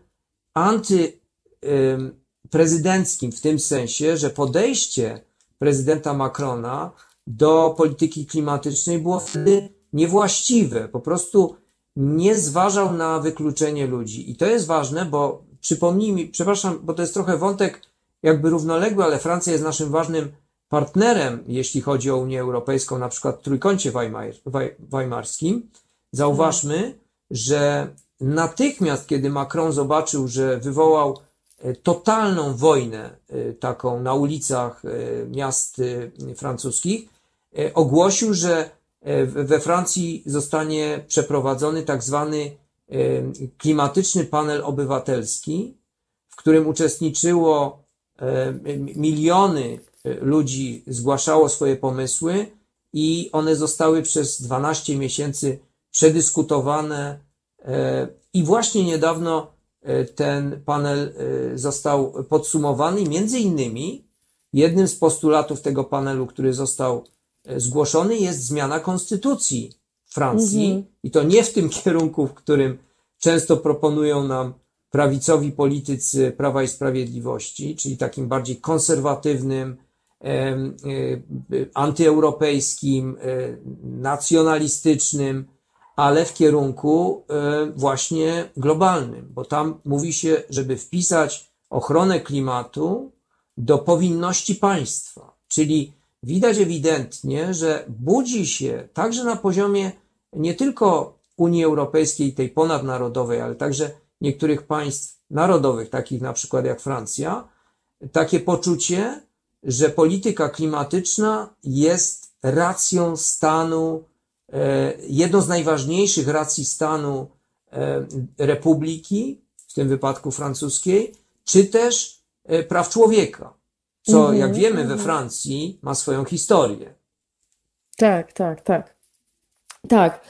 antyprezydenckim w tym sensie, że podejście prezydenta Macrona do polityki klimatycznej było wtedy niewłaściwe. Po prostu nie zważał na wykluczenie ludzi. I to jest ważne, bo przypomnij mi, przepraszam, bo to jest trochę wątek jakby równoległy, ale Francja jest naszym ważnym partnerem, jeśli chodzi o Unię Europejską, na przykład w trójkącie weimar, weimarskim. Zauważmy, że natychmiast, kiedy Macron zobaczył, że wywołał e, totalną wojnę e, taką na ulicach e, miast francuskich, ogłosił, że we Francji zostanie przeprowadzony tak zwany klimatyczny panel obywatelski, w którym uczestniczyło miliony e, ludzi, zgłaszało swoje pomysły i one zostały przez 12 miesięcy przedyskutowane e, i właśnie niedawno e, ten panel e, został podsumowany. Między innymi jednym z postulatów tego panelu, który został e, zgłoszony, jest zmiana konstytucji Francji Mhm. i to nie w tym kierunku, w którym często proponują nam prawicowi politycy Prawa i Sprawiedliwości, czyli takim bardziej konserwatywnym, e, antyeuropejskim, e, nacjonalistycznym, ale w kierunku e, właśnie globalnym, bo tam mówi się, żeby wpisać ochronę klimatu do powinności państwa. Czyli widać ewidentnie, że budzi się także na poziomie nie tylko Unii Europejskiej, tej ponadnarodowej, ale także niektórych państw narodowych, takich na przykład jak Francja, takie poczucie, że polityka klimatyczna jest racją stanu, e, jedną z najważniejszych racji stanu e, republiki, w tym wypadku francuskiej, czy też e, praw człowieka, co, Mhm, jak wiemy, we mhm. Francji ma swoją historię. Tak, tak, tak. Tak.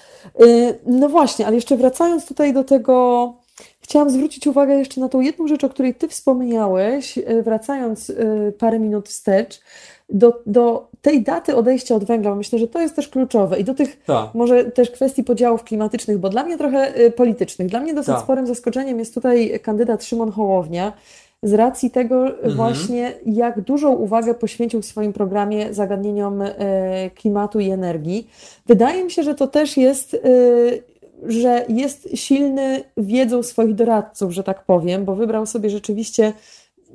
Y, No właśnie, ale jeszcze wracając tutaj do tego, chciałam zwrócić uwagę jeszcze na tą jedną rzecz, o której ty wspomniałeś, y, wracając y, parę minut wstecz, do, do tej daty odejścia od węgla, bo myślę, że to jest też kluczowe i do tych Tak. może też kwestii podziałów klimatycznych, bo dla mnie trochę y, politycznych. Dla mnie dosyć Tak. sporym zaskoczeniem jest tutaj kandydat Szymon Hołownia, z racji tego Mhm. właśnie, jak dużą uwagę poświęcił w swoim programie zagadnieniom e, klimatu i energii. Wydaje mi się, że to też jest, e, że jest silny wiedzą swoich doradców, że tak powiem, bo wybrał sobie rzeczywiście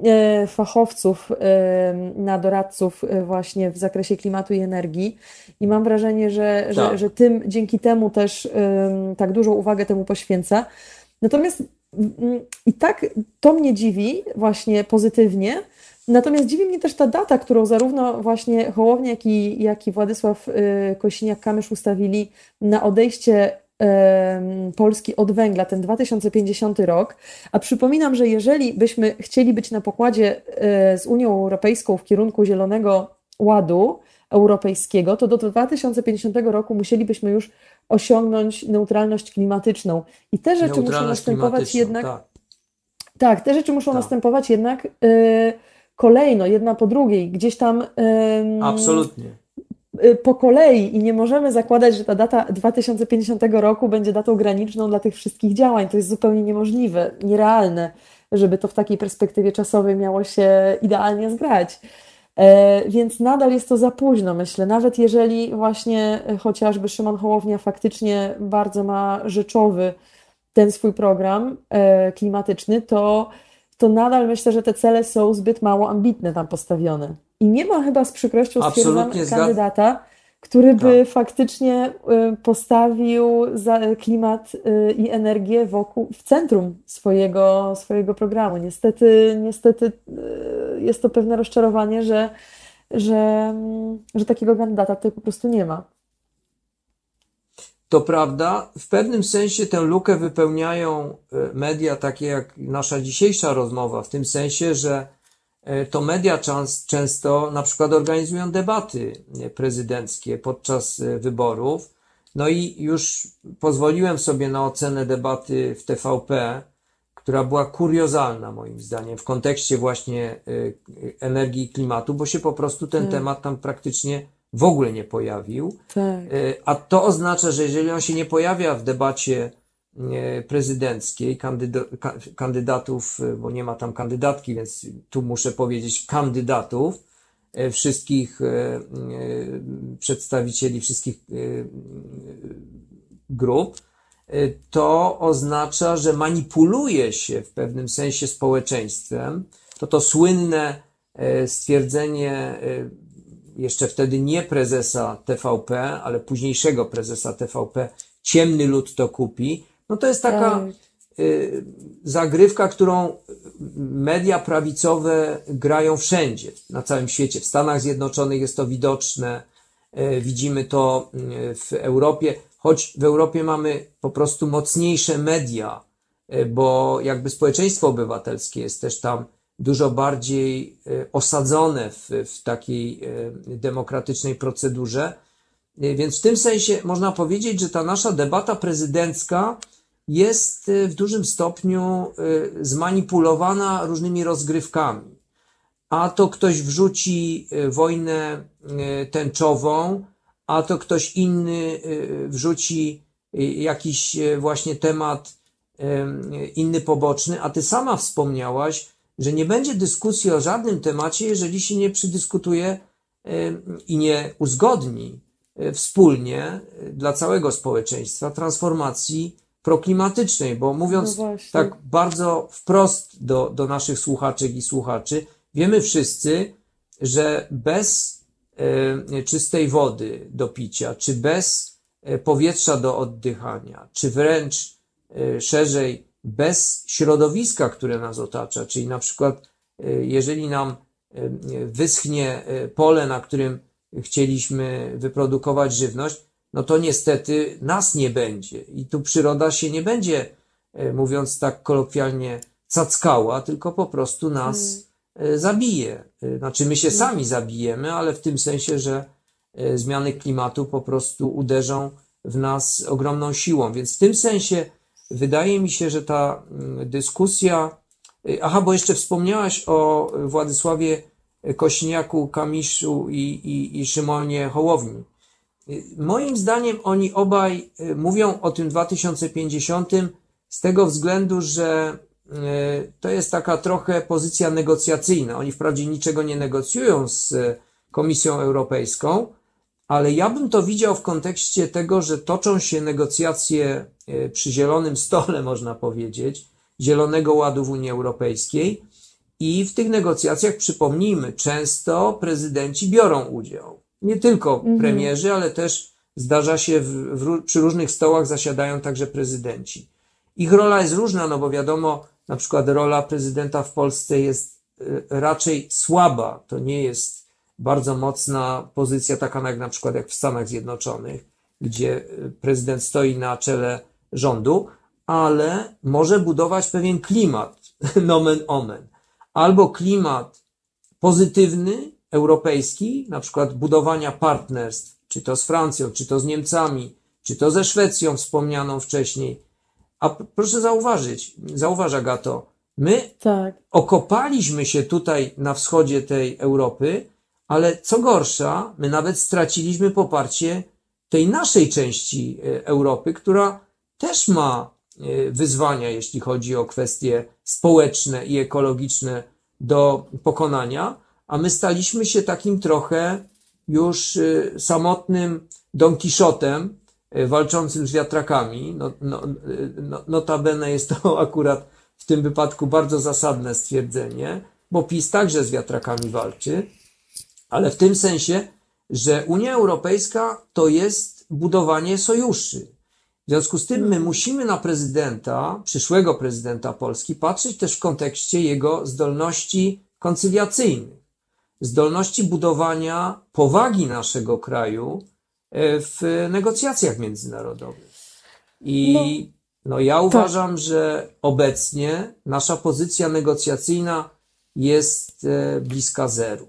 e, fachowców e, na doradców e, właśnie w zakresie klimatu i energii. I mam wrażenie, że, że, Tak. że tym, dzięki temu też tak dużą uwagę temu poświęca. Natomiast mm, i tak to mnie dziwi właśnie pozytywnie. Natomiast dziwi mnie też ta data, którą zarówno właśnie Hołownia, jak i, jak i Władysław Kosiniak-Kamysz ustawili na odejście Polski od węgla, ten 2050 rok. A przypominam, że jeżeli byśmy chcieli być na pokładzie e, z Unią Europejską w kierunku Zielonego Ładu Europejskiego, to do 2050 roku musielibyśmy już osiągnąć neutralność klimatyczną. I te rzeczy muszą następować jednak tak. tak, te rzeczy muszą Tak. następować jednak y, kolejno, jedna po drugiej, gdzieś tam ym, Absolutnie. Y, po kolei i nie możemy zakładać, że ta data 2050 roku będzie datą graniczną dla tych wszystkich działań. To jest zupełnie niemożliwe, nierealne, żeby to w takiej perspektywie czasowej miało się idealnie zgrać. E, więc nadal jest to za późno, myślę. Nawet jeżeli właśnie chociażby Szymon Hołownia faktycznie bardzo ma rzeczowy ten swój program e, klimatyczny, to, to nadal myślę, że te cele są zbyt mało ambitne tam postawione. I nie ma chyba z przykrością stwierdzam kandydata, który by tak. faktycznie y, postawił klimat y, i energię wokół, w centrum swojego, swojego programu. Niestety, niestety y, jest to pewne rozczarowanie, że, że, że takiego kandydata tutaj po prostu nie ma. To prawda, w pewnym sensie tę lukę wypełniają media takie jak nasza dzisiejsza rozmowa, w tym sensie, że to media często na przykład organizują debaty prezydenckie podczas e, wyborów. No i już pozwoliłem sobie na ocenę debaty w TVP, która była kuriozalna moim zdaniem w kontekście właśnie e, energii i klimatu, bo się po prostu ten tak. temat tam praktycznie w ogóle nie pojawił. Tak. A to oznacza, że jeżeli on się nie pojawia w debacie prezydenckiej kandydatów, bo nie ma tam kandydatki, więc tu muszę powiedzieć kandydatów, e, wszystkich e, e, przedstawicieli wszystkich grup, to oznacza, że manipuluje się w pewnym sensie społeczeństwem. To to słynne stwierdzenie jeszcze wtedy nie prezesa TVP, ale późniejszego prezesa TVP, ciemny lud to kupi, no to jest taka tak. y, zagrywka, którą media prawicowe grają wszędzie, na całym świecie. W Stanach Zjednoczonych jest to widoczne, y, widzimy to y, w Europie, choć w Europie mamy po prostu mocniejsze media, bo jakby społeczeństwo obywatelskie jest też tam dużo bardziej osadzone w, w takiej demokratycznej procedurze. Więc w tym sensie można powiedzieć, że ta nasza debata prezydencka jest y, w dużym stopniu y, zmanipulowana różnymi rozgrywkami. A to ktoś wrzuci y, wojnę tęczową, a to ktoś inny wrzuci jakiś właśnie temat inny poboczny, a ty sama wspomniałaś, że nie będzie dyskusji o żadnym temacie, jeżeli się nie przydyskutuje i nie uzgodni wspólnie dla całego społeczeństwa transformacji proklimatycznej, bo mówiąc no tak bardzo wprost do, do naszych słuchaczek i słuchaczy, wiemy wszyscy, że bez e, czystej wody do picia, czy bez e, powietrza do oddychania, czy wręcz e, szerzej bez środowiska, które nas otacza, czyli na przykład jeżeli nam wyschnie pole, na którym chcieliśmy wyprodukować żywność, no to niestety nas nie będzie. I tu przyroda się nie będzie, e, mówiąc tak kolokwialnie, cackała, tylko po prostu nas mm. zabije. E, znaczy my się mm. sami zabijemy, ale w tym sensie, że zmiany klimatu po prostu uderzą w nas ogromną siłą. Więc w tym sensie wydaje mi się, że ta mm, dyskusja. Aha, bo jeszcze wspomniałaś o Władysławie Kośniaku, Kamiszu i, i, i Szymonie Hołowni. Moim zdaniem oni obaj y, mówią o tym 2050 z tego względu, że y, to jest taka trochę pozycja negocjacyjna. Oni wprawdzie niczego nie negocjują z Komisją Europejską, ale ja bym to widział w kontekście tego, że toczą się negocjacje y, przy zielonym stole, można powiedzieć, Zielonego Ładu w Unii Europejskiej. I w tych negocjacjach, przypomnijmy, często prezydenci biorą udział nie tylko mhm. premierzy, ale też zdarza się w, w, przy różnych stołach zasiadają także prezydenci. Ich rola jest różna, no bo wiadomo, na przykład rola prezydenta w Polsce jest y, raczej słaba. To nie jest bardzo mocna pozycja, taka jak na przykład jak w Stanach Zjednoczonych, gdzie y, prezydent stoi na czele rządu, ale może budować pewien klimat, nomen omen. Albo klimat pozytywny, europejski, na przykład budowania partnerstw, czy to z Francją, czy to z Niemcami, czy to ze Szwecją wspomnianą wcześniej. A proszę zauważyć, zauważa Gato, my tak. okopaliśmy się tutaj na wschodzie tej Europy, ale co gorsza, my nawet straciliśmy poparcie tej naszej części e, Europy, która też ma e, wyzwania, jeśli chodzi o kwestie społeczne i ekologiczne do pokonania, a my staliśmy się takim trochę już e, samotnym Don Kiszotem walczącym z wiatrakami. No, no, no, notabene jest to akurat w tym wypadku bardzo zasadne stwierdzenie, bo PiS także z wiatrakami walczy, ale w tym sensie, że Unia Europejska to jest budowanie sojuszy. W związku z tym my musimy na prezydenta, przyszłego prezydenta Polski, patrzeć też w kontekście jego zdolności koncyliacyjnych, zdolności budowania powagi naszego kraju e, w negocjacjach międzynarodowych. I no, no ja tak. uważam, że obecnie nasza pozycja negocjacyjna jest e, bliska zeru.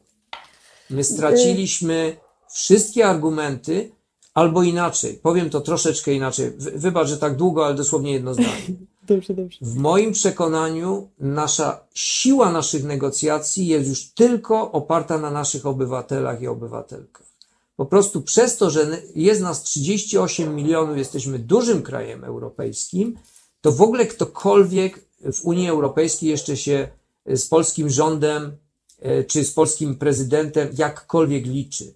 My straciliśmy wszystkie argumenty, albo inaczej, powiem to troszeczkę inaczej. Wybacz, że tak długo, ale dosłownie jedno zdanie. Dobrze, dobrze. W moim przekonaniu nasza siła naszych negocjacji jest już tylko oparta na naszych obywatelach i obywatelkach. Po prostu przez to, że jest nas 38 milionów, jesteśmy dużym krajem europejskim, to w ogóle ktokolwiek w Unii Europejskiej jeszcze się z polskim rządem e, czy z polskim prezydentem jakkolwiek liczy.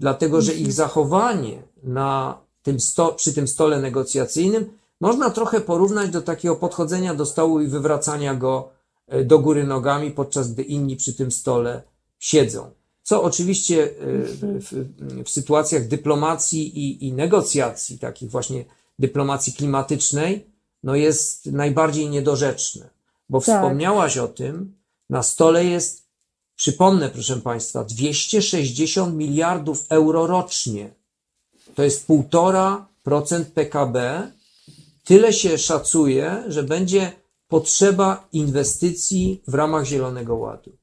Dlatego, że ich zachowanie na tym sto, przy tym stole negocjacyjnym można trochę porównać do takiego podchodzenia do stołu i wywracania go e, do góry nogami, podczas gdy inni przy tym stole siedzą. Co oczywiście e, w, w sytuacjach dyplomacji i, i negocjacji, takich właśnie dyplomacji klimatycznej, no jest najbardziej niedorzeczne. Bo tak. wspomniałaś o tym, na stole jest, przypomnę proszę Państwa, 260 miliardów euro rocznie. To jest 1,5% PKB. Tyle się szacuje, że będzie potrzeba inwestycji w ramach Zielonego Ładu.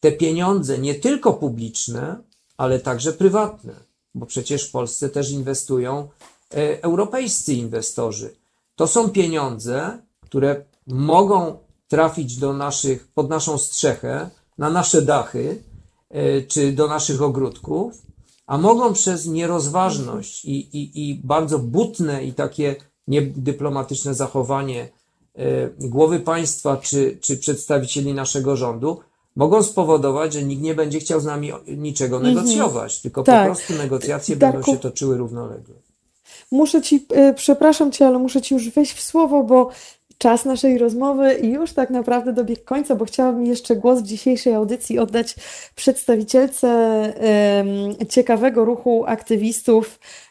Te pieniądze nie tylko publiczne, ale także prywatne, bo przecież w Polsce też inwestują e, europejscy inwestorzy. To są pieniądze, które mogą trafić do naszych, pod naszą strzechę, na nasze dachy, e, czy do naszych ogródków, a mogą przez nierozważność i, i, i bardzo butne i takie niedyplomatyczne zachowanie e, głowy państwa czy, czy przedstawicieli naszego rządu, mogą spowodować, że nikt nie będzie chciał z nami niczego mhm. negocjować, tylko tak. po prostu negocjacje Darku, będą się toczyły równolegle. Muszę ci, y, przepraszam cię, ale muszę ci już wejść w słowo, bo czas naszej rozmowy już tak naprawdę dobiegł końca, bo chciałabym jeszcze głos w dzisiejszej audycji oddać przedstawicielce ciekawego ruchu aktywistów e,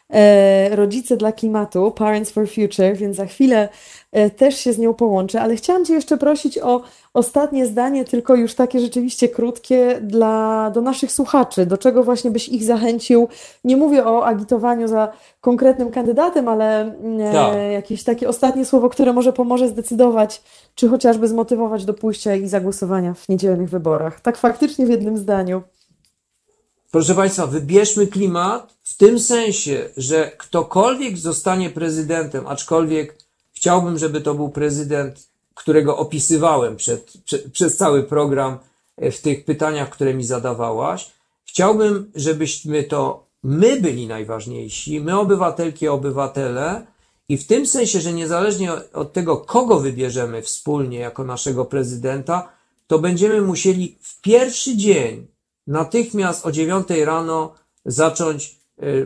Rodzice dla Klimatu, Parents for Future, więc za chwilę e, też się z nią połączę, ale chciałam Cię jeszcze prosić o ostatnie zdanie, tylko już takie rzeczywiście krótkie dla, do naszych słuchaczy, do czego właśnie byś ich zachęcił. Nie mówię o agitowaniu za konkretnym kandydatem, ale e, tak. jakieś takie ostatnie słowo, które może pomoże zdecydować, czy chociażby zmotywować do pójścia i zagłosowania w niedzielnych wyborach. Tak faktycznie w jednym zdaniu. Proszę Państwa, wybierzmy klimat tym sensie, że ktokolwiek zostanie prezydentem, aczkolwiek chciałbym, żeby to był prezydent którego opisywałem przed, przed, przez cały program e, w tych pytaniach, które mi zadawałaś. Chciałbym, żebyśmy to my byli najważniejsi, my obywatelki, obywatele, i w tym sensie, że niezależnie od tego, kogo wybierzemy wspólnie jako naszego prezydenta, to będziemy musieli w pierwszy dzień, natychmiast o dziewiątej rano, zacząć,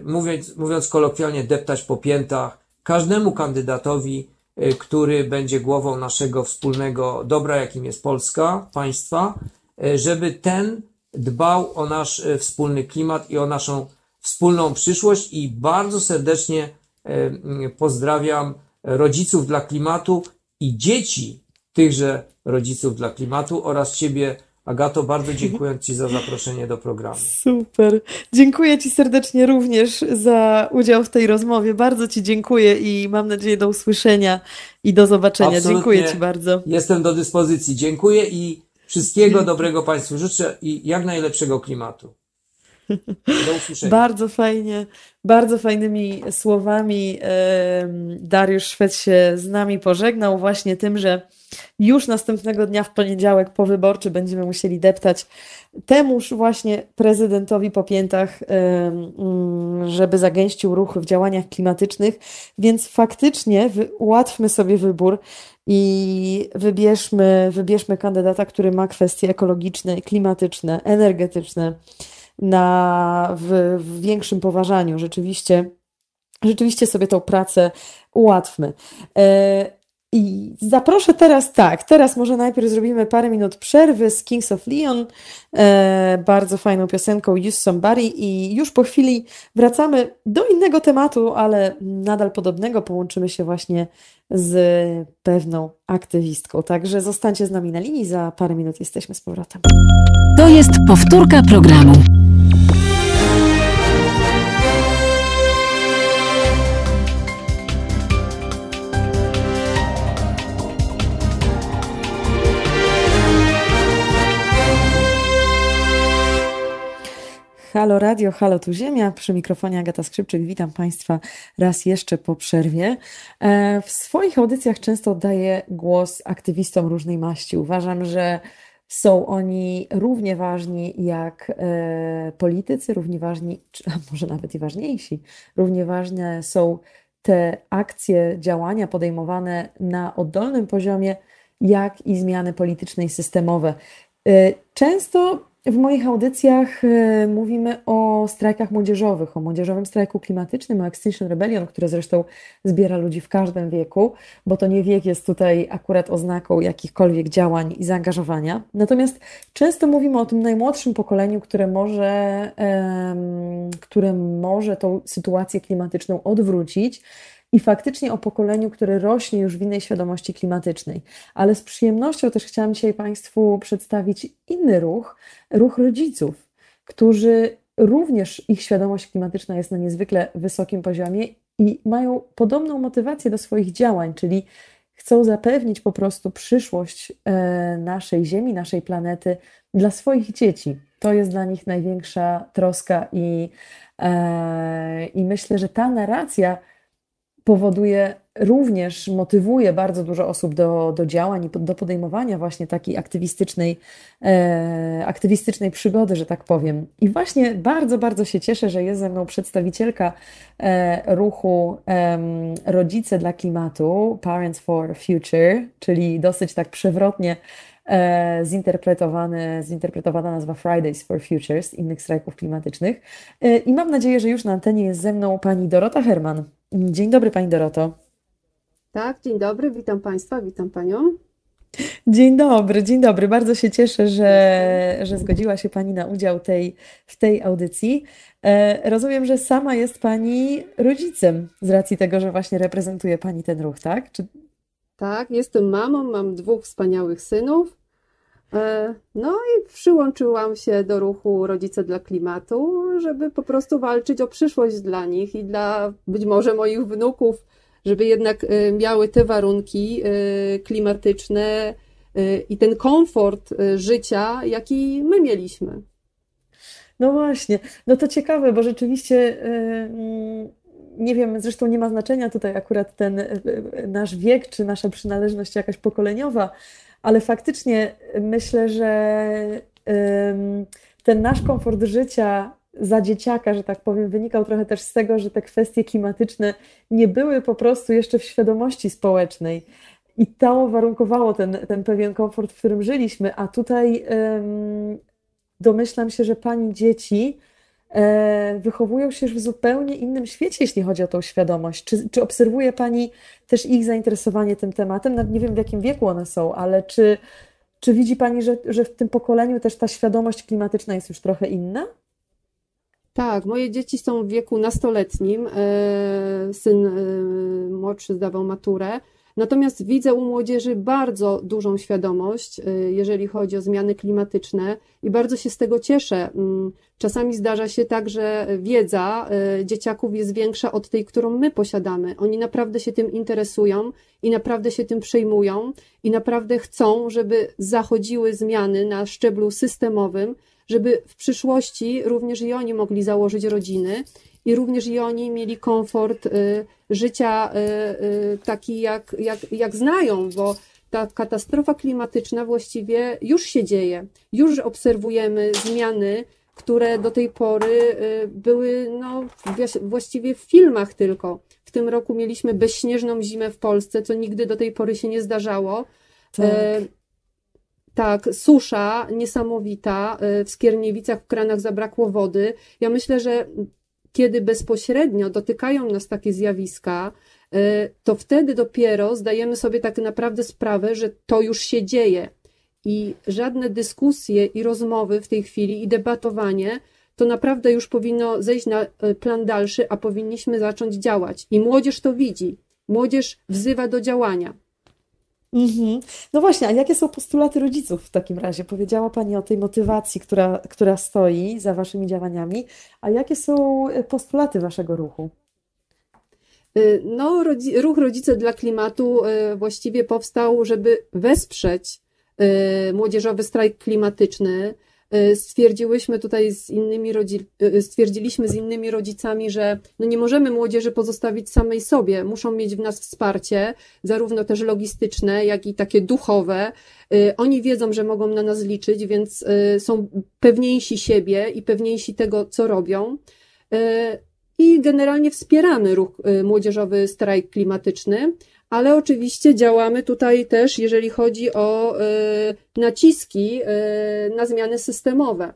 mówiąc, mówiąc kolokwialnie, deptać po piętach każdemu kandydatowi, Y, który będzie głową naszego wspólnego dobra, jakim jest Polska, państwa, y, żeby ten dbał o nasz wspólny klimat i o naszą wspólną przyszłość. I bardzo serdecznie pozdrawiam rodziców dla klimatu i dzieci tychże rodziców dla klimatu oraz Ciebie, Agato, bardzo dziękuję Ci za zaproszenie do programu. Super. Dziękuję Ci serdecznie również za udział w tej rozmowie. Bardzo Ci dziękuję i mam nadzieję do usłyszenia i do zobaczenia. Absolutnie dziękuję Ci bardzo. Jestem do dyspozycji. Dziękuję i wszystkiego dobrego Państwu życzę i jak najlepszego klimatu. Do usłyszenia. Bardzo fajnie, bardzo fajnymi słowami Dariusz Szwed się z nami pożegnał właśnie tym, że już następnego dnia w poniedziałek powyborczy będziemy musieli deptać temuż właśnie prezydentowi po piętach, mm, żeby zagęścił ruch w działaniach klimatycznych, więc faktycznie ułatwmy sobie wybór i wybierzmy, wybierzmy kandydata, który ma kwestie ekologiczne, klimatyczne, energetyczne na, w, w większym poważaniu. Rzeczywiście, rzeczywiście sobie tą pracę ułatwmy. I zaproszę teraz tak, teraz może najpierw zrobimy parę minut przerwy z Kings of Leon, e, bardzo fajną piosenką Use Somebody i już po chwili wracamy do innego tematu, ale nadal podobnego, połączymy się właśnie z pewną aktywistką. Także zostańcie z nami na linii, za parę minut jesteśmy z powrotem. To jest powtórka programu. Halo Radio, halo tu Ziemia, przy mikrofonie Agata Skrzypczyk. Witam Państwa raz jeszcze po przerwie. E, w swoich audycjach często oddaję głos aktywistom różnej maści. Uważam, że są oni równie ważni jak e, politycy, równie ważni, czy może nawet i ważniejsi. Równie ważne są te akcje, działania podejmowane na oddolnym poziomie, jak i zmiany polityczne i systemowe. E, często w moich audycjach y, mówimy o strajkach młodzieżowych, o młodzieżowym strajku klimatycznym, o Extinction Rebellion, które zresztą zbiera ludzi w każdym wieku, bo to nie wiek jest tutaj akurat oznaką jakichkolwiek działań i zaangażowania. Natomiast często mówimy o tym najmłodszym pokoleniu, które może, które może tą sytuację klimatyczną odwrócić i faktycznie o pokoleniu, które rośnie już w innej świadomości klimatycznej. Ale z przyjemnością też chciałam dzisiaj Państwu przedstawić inny ruch, ruch rodziców, którzy również ich świadomość klimatyczna jest na niezwykle wysokim poziomie i mają podobną motywację do swoich działań, czyli chcą zapewnić po prostu przyszłość e, naszej Ziemi, naszej planety dla swoich dzieci. To jest dla nich największa troska i, e, i myślę, że ta narracja powoduje również, motywuje bardzo dużo osób do, do działań i do podejmowania właśnie takiej aktywistycznej, e, aktywistycznej przygody, że tak powiem. I właśnie bardzo, bardzo się cieszę, że jest ze mną przedstawicielka e, ruchu e, Rodzice dla Klimatu, Parents for Future, czyli dosyć tak przewrotnie e, zinterpretowane, zinterpretowana nazwa Fridays for Futures, innych strajków klimatycznych. E, I mam nadzieję, że już na antenie jest ze mną pani Dorota Herman. Dzień dobry Pani Doroto. Tak, dzień dobry, witam Państwa, witam Panią. Dzień dobry, dzień dobry. Bardzo się cieszę, że, że zgodziła się Pani na udział tej, w tej audycji. E, rozumiem, że sama jest Pani rodzicem z racji tego, że właśnie reprezentuje Pani ten ruch, tak? Czy... Tak, jestem mamą, mam dwóch wspaniałych synów. E, no i przyłączyłam się do ruchu Rodzice dla Klimatu, żeby po prostu walczyć o przyszłość dla nich i dla być może moich wnuków, żeby jednak e, miały te warunki e, klimatyczne i ten komfort życia, jaki my mieliśmy. No właśnie, no to ciekawe, bo rzeczywiście nie wiem, zresztą nie ma znaczenia tutaj akurat ten nasz wiek, czy nasza przynależność jakaś pokoleniowa, ale faktycznie myślę, że ten nasz komfort życia za dzieciaka, że tak powiem, wynikał trochę też z tego, że te kwestie klimatyczne nie były po prostu jeszcze w świadomości społecznej. I to warunkowało ten, ten pewien komfort, w którym żyliśmy. A tutaj um, domyślam się, że pani dzieci wychowują się w zupełnie innym świecie, jeśli chodzi o tą świadomość. Czy, czy obserwuje Pani też ich zainteresowanie tym tematem? Nie wiem, w jakim wieku one są, ale czy, czy widzi Pani, że, że w tym pokoleniu też ta świadomość klimatyczna jest już trochę inna? Tak, moje dzieci są w wieku nastoletnim. E, syn e, młodszy zdawał maturę. Natomiast widzę u młodzieży bardzo dużą świadomość, y, jeżeli chodzi o zmiany klimatyczne i bardzo się z tego cieszę. Mm, czasami zdarza się tak, że wiedza y, dzieciaków jest większa od tej, którą my posiadamy. Oni naprawdę się tym interesują i naprawdę się tym przejmują i naprawdę chcą, żeby zachodziły zmiany na szczeblu systemowym, żeby w przyszłości również i oni mogli założyć rodziny i również i oni mieli komfort y, życia y, y, taki, jak, jak, jak znają, bo ta katastrofa klimatyczna właściwie już się dzieje. Już obserwujemy zmiany, które do tej pory były no, właściwie w filmach tylko. W tym roku mieliśmy bezśnieżną zimę w Polsce, co nigdy do tej pory się nie zdarzało. Tak. E, tak, susza niesamowita. W Skierniewicach w kranach zabrakło wody. Ja myślę, że kiedy bezpośrednio dotykają nas takie zjawiska, e, to wtedy dopiero zdajemy sobie tak naprawdę sprawę, że to już się dzieje. I żadne dyskusje i rozmowy w tej chwili i debatowanie to naprawdę już powinno zejść na e, plan dalszy, a powinniśmy zacząć działać. I młodzież to widzi. Młodzież wzywa do działania. Mhm. No właśnie, a jakie są postulaty rodziców w takim razie? Powiedziała Pani o tej motywacji, która, która stoi za Waszymi działaniami, a jakie są e, postulaty Waszego ruchu? Y, no, ruch Rodzice dla Klimatu y, właściwie powstał, żeby wesprzeć y, młodzieżowy strajk klimatyczny, stwierdziłyśmy tutaj z innymi rodzi- e, stwierdziliśmy z innymi rodzicami, że no nie możemy młodzieży pozostawić samej sobie, muszą mieć w nas wsparcie, zarówno też logistyczne, jak i takie duchowe. Oni wiedzą, że mogą na nas liczyć, więc są pewniejsi siebie i pewniejsi tego, co robią. I generalnie wspieramy ruch młodzieżowy strajk klimatyczny ale oczywiście działamy tutaj też, jeżeli chodzi o e, naciski e, na zmiany systemowe.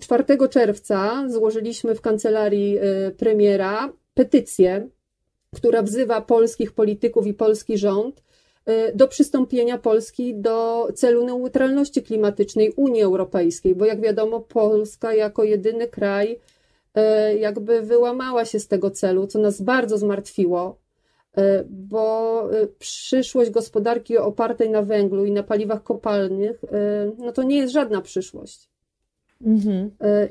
4 e, mhm. czerwca złożyliśmy w kancelarii premiera petycję, która wzywa polskich polityków i polski rząd do przystąpienia Polski do celu neutralności klimatycznej Unii Europejskiej, bo jak wiadomo, Polska jako jedyny kraj jakby wyłamała się z tego celu, co nas bardzo zmartwiło, bo e, przyszłość gospodarki opartej na węglu i na paliwach kopalnych, e, no to nie jest żadna przyszłość. Mhm.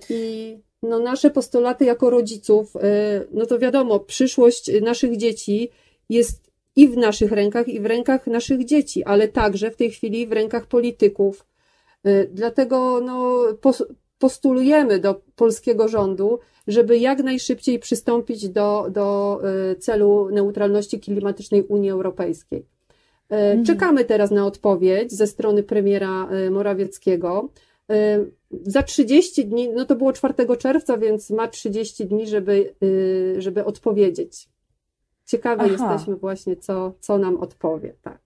I no nasze postulaty jako rodziców, no to wiadomo, przyszłość naszych dzieci jest i w naszych rękach, i w rękach naszych dzieci, ale także w tej chwili w rękach polityków. Dlatego no, postulujemy do polskiego rządu, żeby jak najszybciej przystąpić do, do e, celu neutralności klimatycznej Unii Europejskiej. E, mhm. Czekamy teraz na odpowiedź ze strony premiera e, Morawieckiego. Za 30 dni, no to było 4 czerwca, więc ma 30 dni, żeby, żeby odpowiedzieć. Ciekawe Aha. jesteśmy właśnie, co, co nam odpowie. Tak.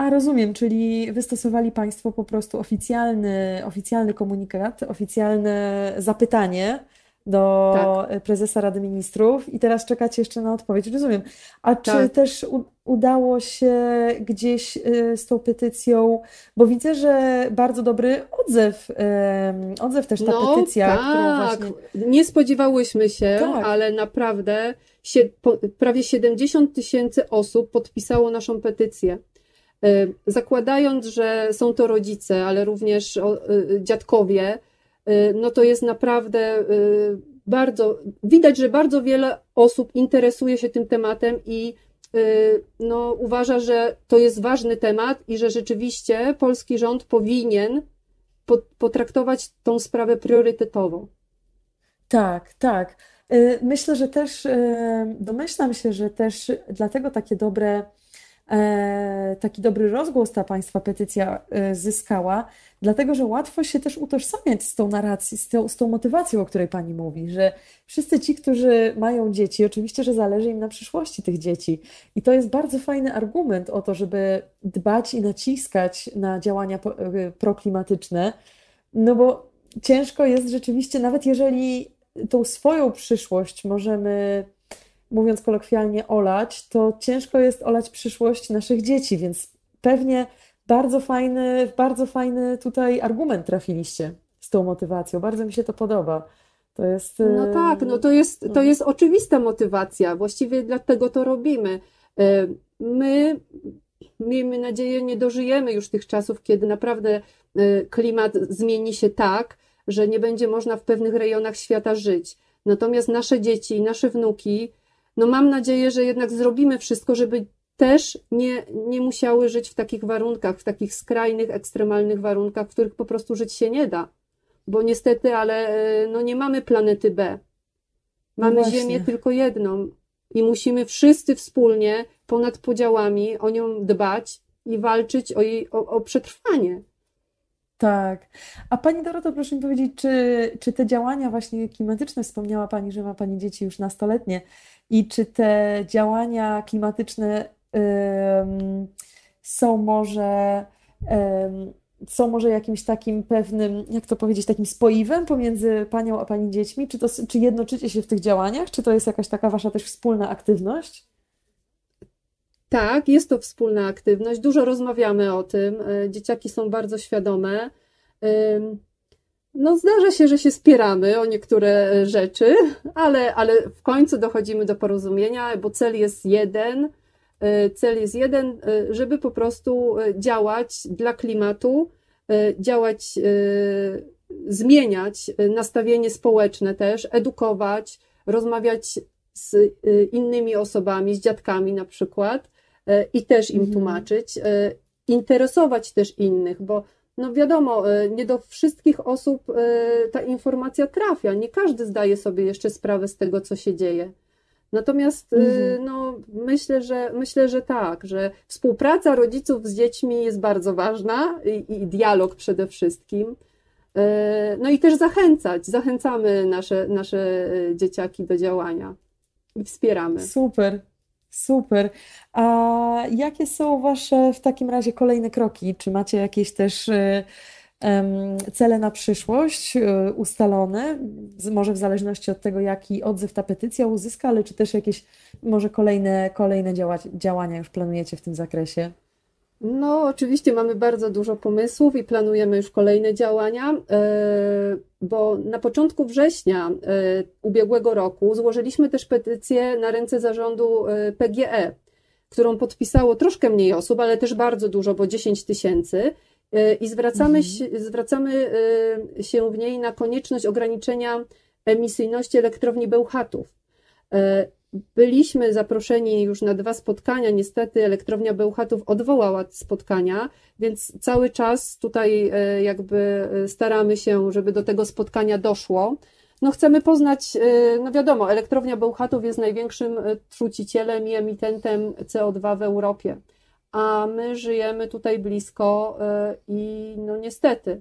A rozumiem, czyli wystosowali Państwo po prostu oficjalny, oficjalny komunikat, oficjalne zapytanie do tak. prezesa Rady Ministrów i teraz czekacie jeszcze na odpowiedź. Rozumiem. A czy tak. też u, udało się gdzieś y, z tą petycją, bo widzę, że bardzo dobry odzew, odzew też ta no, petycja, tak. właśnie... Nie spodziewałyśmy się, tak. ale naprawdę się, prawie 70 tysięcy osób podpisało naszą petycję. Y, zakładając, że są to rodzice, ale również y, dziadkowie, y, no to jest naprawdę bardzo, widać, że bardzo wiele osób interesuje się tym tematem i no, uważa, że to jest ważny temat i że rzeczywiście polski rząd powinien potraktować tą sprawę priorytetową. Tak, tak. Myślę, że też, domyślam się, że też dlatego takie dobre taki dobry rozgłos ta Państwa petycja e, zyskała, dlatego że łatwo się też utożsamiać z tą narracją, z tą, z tą motywacją, o której Pani mówi, że wszyscy ci, którzy mają dzieci, oczywiście, że zależy im na przyszłości tych dzieci. I to jest bardzo fajny argument o to, żeby dbać i naciskać na działania e, proklimatyczne, no bo ciężko jest rzeczywiście, nawet jeżeli tą swoją przyszłość możemy mówiąc kolokwialnie, olać, to ciężko jest olać przyszłość naszych dzieci, więc pewnie bardzo fajny, bardzo fajny tutaj argument trafiliście z tą motywacją. Bardzo mi się to podoba. To jest. No tak, no to jest, to no. jest oczywista motywacja. Właściwie dlatego to robimy. E, my, miejmy nadzieję, nie dożyjemy już tych czasów, kiedy naprawdę e, klimat zmieni się tak, że nie będzie można w pewnych rejonach świata żyć. Natomiast nasze dzieci i nasze wnuki no mam nadzieję, że jednak zrobimy wszystko, żeby też nie, nie musiały żyć w takich warunkach, w takich skrajnych, ekstremalnych warunkach, w których po prostu żyć się nie da. bo niestety, ale e, no nie mamy planety B. No Mamy właśnie. Ziemię tylko jedną i musimy wszyscy wspólnie, ponad podziałami, o nią dbać i walczyć o jej o, o przetrwanie. Tak. A Pani Doroto, proszę mi powiedzieć, czy, czy te działania właśnie klimatyczne, wspomniała Pani, że ma Pani dzieci już nastoletnie, i czy te działania klimatyczne są może, są może jakimś takim pewnym, jak to powiedzieć, takim spoiwem pomiędzy Panią a Pani dziećmi? Czy to, czy jednoczycie się w tych działaniach? Czy to jest jakaś taka Wasza też wspólna aktywność? Tak, jest to wspólna aktywność. Dużo rozmawiamy o tym. E, Dzieciaki są bardzo świadome. No, zdarza się, że się spieramy o niektóre e, rzeczy, ale, ale w końcu dochodzimy do porozumienia, bo cel jest jeden. E, Cel jest jeden, e, żeby po prostu działać dla klimatu, działać, zmieniać nastawienie społeczne też, edukować, rozmawiać z innymi osobami, z dziadkami na przykład i też im Mhm. tłumaczyć, interesować też innych, bo no wiadomo, e, nie do wszystkich osób e, ta informacja trafia. Nie każdy zdaje sobie jeszcze sprawę z tego, co się dzieje. Natomiast e, Mhm. no, myślę, że myślę, że tak, że współpraca rodziców z dziećmi jest bardzo ważna i, i dialog przede wszystkim. No i też zachęcać, zachęcamy nasze, nasze dzieciaki do działania i wspieramy. Super, super. A jakie są Wasze w takim razie kolejne kroki? Czy macie jakieś też y, cele na przyszłość y, ustalone? Może w zależności od tego, jaki odzew ta petycja uzyska, ale czy też jakieś może kolejne, kolejne działa, działania już planujecie w tym zakresie? No, oczywiście mamy bardzo dużo pomysłów i planujemy już kolejne działania, e, bo na początku września e, ubiegłego roku złożyliśmy też petycję na ręce zarządu e, PGE, którą podpisało troszkę mniej osób, ale też bardzo dużo, bo 10 tysięcy. E, I zwracamy, Mhm. się, zwracamy e, się w niej na konieczność ograniczenia emisyjności elektrowni Bełchatów. Byliśmy zaproszeni już na dwa spotkania. Niestety elektrownia Bełchatów odwołała spotkania, więc cały czas tutaj e, jakby e, staramy się, żeby do tego spotkania doszło. No chcemy poznać, e, no wiadomo, elektrownia Bełchatów jest największym trucicielem i emitentem CO2 w Europie, a my żyjemy tutaj blisko i no niestety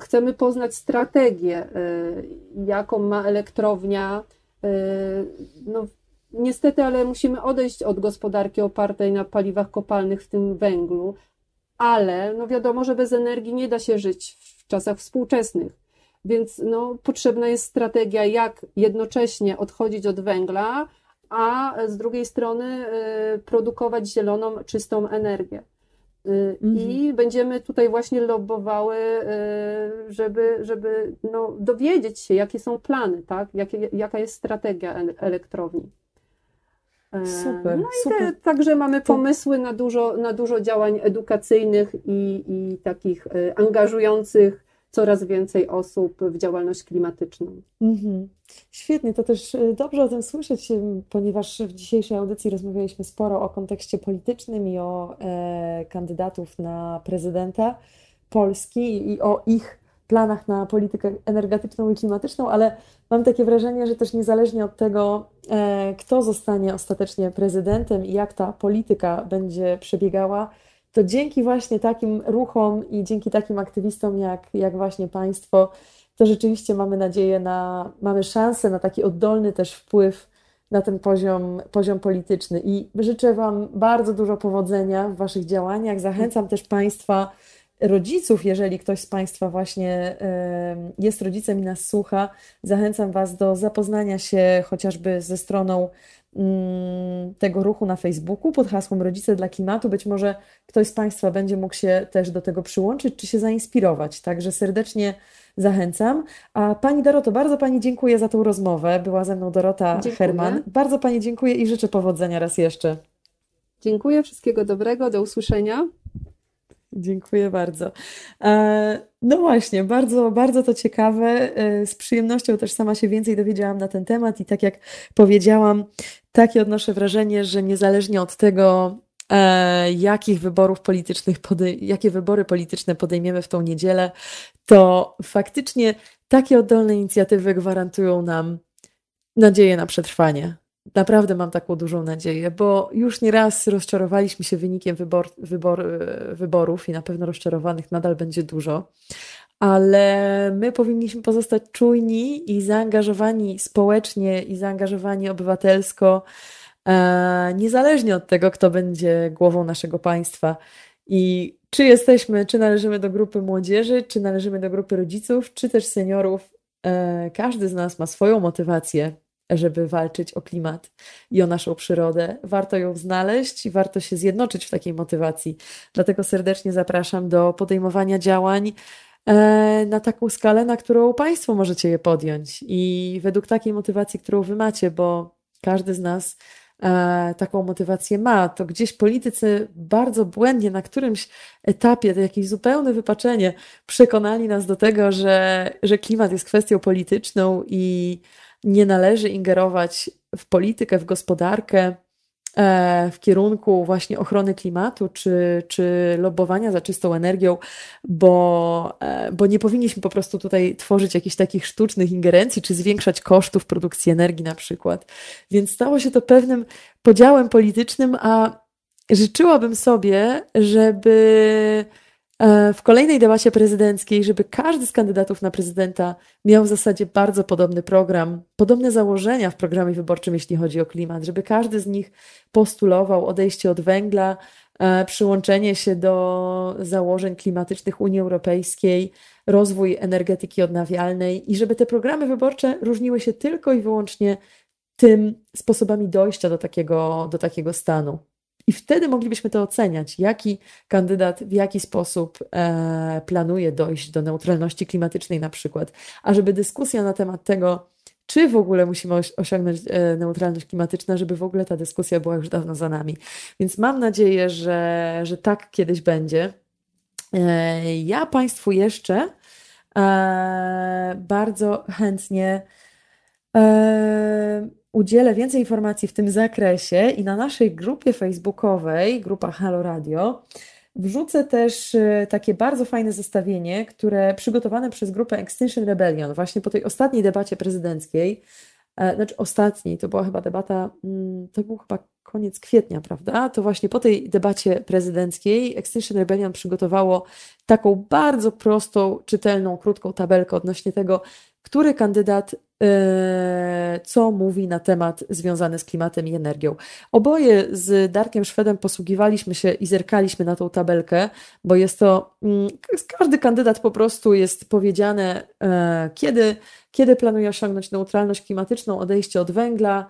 chcemy poznać strategię, jaką ma elektrownia. E, No, niestety, ale musimy odejść od gospodarki opartej na paliwach kopalnych, w tym węglu, ale no wiadomo, że bez energii nie da się żyć w czasach współczesnych. Więc no, potrzebna jest strategia, jak jednocześnie odchodzić od węgla, a z drugiej strony e, produkować zieloną, czystą energię. Y, I będziemy tutaj właśnie lobbowały, y, żeby, żeby no, dowiedzieć się, jakie są plany, tak? Jakie, jaka jest strategia ele- elektrowni. E, Super, No i te, super. także mamy pomysły na dużo, na dużo działań edukacyjnych i, i takich y, angażujących coraz więcej osób w działalność klimatyczną. Mhm. Świetnie, to też y, dobrze o tym słyszeć, y, ponieważ w dzisiejszej audycji rozmawialiśmy sporo o kontekście politycznym i o e, kandydatów na prezydenta Polski i o ich planach na politykę energetyczną i klimatyczną, ale mam takie wrażenie, że też niezależnie od tego, e, kto zostanie ostatecznie prezydentem i jak ta polityka będzie przebiegała, to dzięki właśnie takim ruchom i dzięki takim aktywistom jak, jak właśnie Państwo, to rzeczywiście mamy nadzieję na, mamy szansę na taki oddolny też wpływ na ten poziom, poziom polityczny. I życzę Wam bardzo dużo powodzenia w Waszych działaniach. Zachęcam też Państwa, rodziców, jeżeli ktoś z Państwa właśnie jest rodzicem i nas słucha, zachęcam Was do zapoznania się chociażby ze stroną tego ruchu na Facebooku pod hasłem Rodzice dla Klimatu. Być może ktoś z Państwa będzie mógł się też do tego przyłączyć, czy się zainspirować. Także serdecznie zachęcam. A Pani Doroto, bardzo Pani dziękuję za tą rozmowę. Była ze mną Dorota Dziękuję. Herman. Bardzo Pani dziękuję i życzę powodzenia raz jeszcze. Dziękuję, wszystkiego dobrego, do usłyszenia. Dziękuję bardzo. E, No właśnie, bardzo, bardzo to ciekawe. E, Z przyjemnością też sama się więcej dowiedziałam na ten temat i tak jak powiedziałam, takie odnoszę wrażenie, że niezależnie od tego, e, jakich wyborów politycznych, jakie wybory polityczne podejmiemy w tą niedzielę, to faktycznie takie oddolne inicjatywy gwarantują nam nadzieję na przetrwanie. Naprawdę mam taką dużą nadzieję, bo już nieraz rozczarowaliśmy się wynikiem wybor, wybor, wyborów i na pewno rozczarowanych nadal będzie dużo, ale my powinniśmy pozostać czujni i zaangażowani społecznie i zaangażowani obywatelsko, e, niezależnie od tego, kto będzie głową naszego państwa. I czy jesteśmy, czy należymy do grupy młodzieży, czy należymy do grupy rodziców, czy też seniorów, e, każdy z nas ma swoją motywację żeby walczyć o klimat i o naszą przyrodę. Warto ją znaleźć i warto się zjednoczyć w takiej motywacji. Dlatego serdecznie zapraszam do podejmowania działań na taką skalę, na którą Państwo możecie je podjąć. I według takiej motywacji, którą Wy macie, bo każdy z nas e, taką motywację ma, to gdzieś politycy bardzo błędnie na którymś etapie, to jakieś zupełne wypaczenie, przekonali nas do tego, że, że klimat jest kwestią polityczną i nie należy ingerować w politykę, w gospodarkę. e, w kierunku właśnie ochrony klimatu czy, czy lobowania za czystą energią, bo, e, bo nie powinniśmy po prostu tutaj tworzyć jakichś takich sztucznych ingerencji czy zwiększać kosztów produkcji energii na przykład. Więc stało się to pewnym podziałem politycznym, a życzyłabym sobie, żeby E, w kolejnej debacie prezydenckiej, żeby każdy z kandydatów na prezydenta miał w zasadzie bardzo podobny program, podobne założenia w programie wyborczym, jeśli chodzi o klimat, żeby każdy z nich postulował odejście od węgla, e, przyłączenie się do założeń klimatycznych Unii Europejskiej, rozwój energetyki odnawialnej i żeby te programy wyborcze różniły się tylko i wyłącznie tym sposobami dojścia do takiego, do takiego stanu. I wtedy moglibyśmy to oceniać, jaki kandydat w jaki sposób e, planuje dojść do neutralności klimatycznej, na przykład. A żeby dyskusja na temat tego, czy w ogóle musimy osiągnąć e, neutralność klimatyczną, żeby w ogóle ta dyskusja była już dawno za nami. Więc mam nadzieję, że, że tak kiedyś będzie. E, ja Państwu jeszcze bardzo chętnie. E, udzielę więcej informacji w tym zakresie i na naszej grupie facebookowej, grupa Halo Radio, wrzucę też e, takie bardzo fajne zestawienie, które przygotowane przez grupę Extinction Rebellion, właśnie po tej ostatniej debacie prezydenckiej, e, znaczy ostatniej, to była chyba debata, mm, to był chyba koniec kwietnia, prawda? To właśnie po tej debacie prezydenckiej Extinction Rebellion przygotowało taką bardzo prostą, czytelną, krótką tabelkę odnośnie tego, który kandydat co mówi na temat związany z klimatem i energią. Oboje z Darkiem Szwedem posługiwaliśmy się i zerkaliśmy na tą tabelkę, bo jest to, mm, każdy kandydat po prostu jest powiedziane, e, kiedy, kiedy planuje osiągnąć neutralność klimatyczną, odejście od węgla,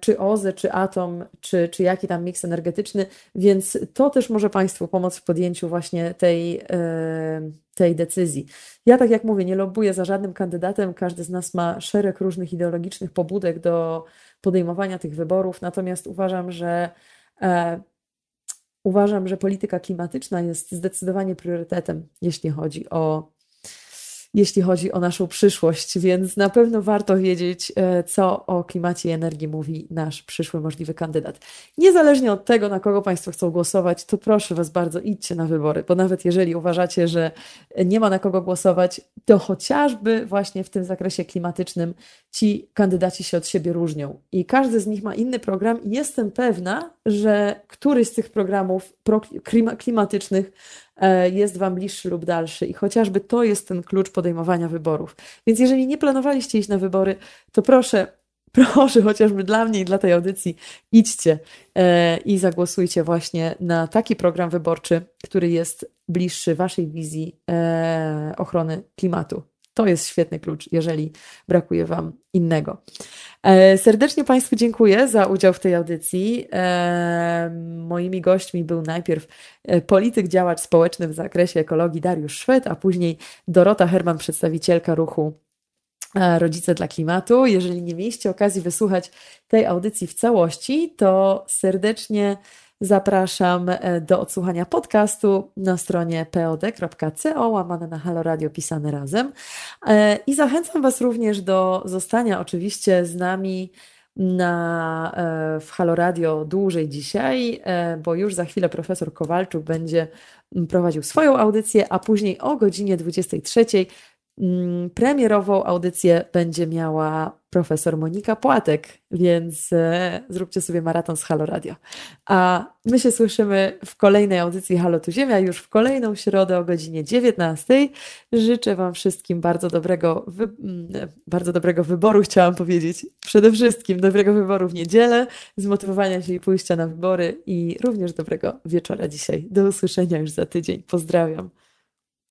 czy OZE, czy atom, czy, czy jaki tam miks energetyczny, więc to też może Państwu pomóc w podjęciu właśnie tej, e, tej decyzji. Ja, tak jak mówię, nie lobuję za żadnym kandydatem, każdy z nas ma szereg różnych ideologicznych pobudek do podejmowania tych wyborów, natomiast uważam, że e, uważam, że polityka klimatyczna jest zdecydowanie priorytetem, jeśli chodzi o jeśli chodzi o naszą przyszłość, więc na pewno warto wiedzieć, e, co o klimacie i energii mówi nasz przyszły możliwy kandydat. Niezależnie od tego, na kogo Państwo chcą głosować, to proszę Was bardzo, idźcie na wybory, bo nawet jeżeli uważacie, że nie ma na kogo głosować, to chociażby właśnie w tym zakresie klimatycznym ci kandydaci się od siebie różnią. I każdy z nich ma inny program, i jestem pewna, że któryś z tych programów klimatycznych jest Wam bliższy lub dalszy. I chociażby to jest ten klucz podejmowania wyborów. Więc jeżeli nie planowaliście iść na wybory, to proszę, proszę chociażby dla mnie i dla tej audycji, idźcie e, i zagłosujcie właśnie na taki program wyborczy, który jest bliższy Waszej wizji e, ochrony klimatu. To jest świetny klucz, jeżeli brakuje Wam innego. E, serdecznie Państwu dziękuję za udział w tej audycji. E, moimi gośćmi był najpierw e, polityk, działacz społeczny w zakresie ekologii Dariusz Szwed, a później Dorota Herman, przedstawicielka ruchu Rodzice dla Klimatu. Jeżeli nie mieliście okazji wysłuchać tej audycji w całości, to serdecznie Zapraszam e, do odsłuchania podcastu na stronie pod.co, łamane na Halo Radio pisane razem. E, I zachęcam Was również do zostania oczywiście z nami na, e, w Halo Radio dłużej dzisiaj, bo już za chwilę profesor Kowalczuk będzie prowadził swoją audycję, a później o godzinie 23 Mm, premierową audycję będzie miała profesor Monika Płatek, więc e, zróbcie sobie maraton z Halo Radio. A my się słyszymy w kolejnej audycji Halo Tu Ziemia, już w kolejną środę o godzinie 19. Życzę Wam wszystkim bardzo dobrego, wy... Mm, bardzo dobrego wyboru, chciałam powiedzieć. Przede wszystkim dobrego wyboru w niedzielę, zmotywowania się i pójścia na wybory i również dobrego wieczora dzisiaj. Do usłyszenia już za tydzień. Pozdrawiam.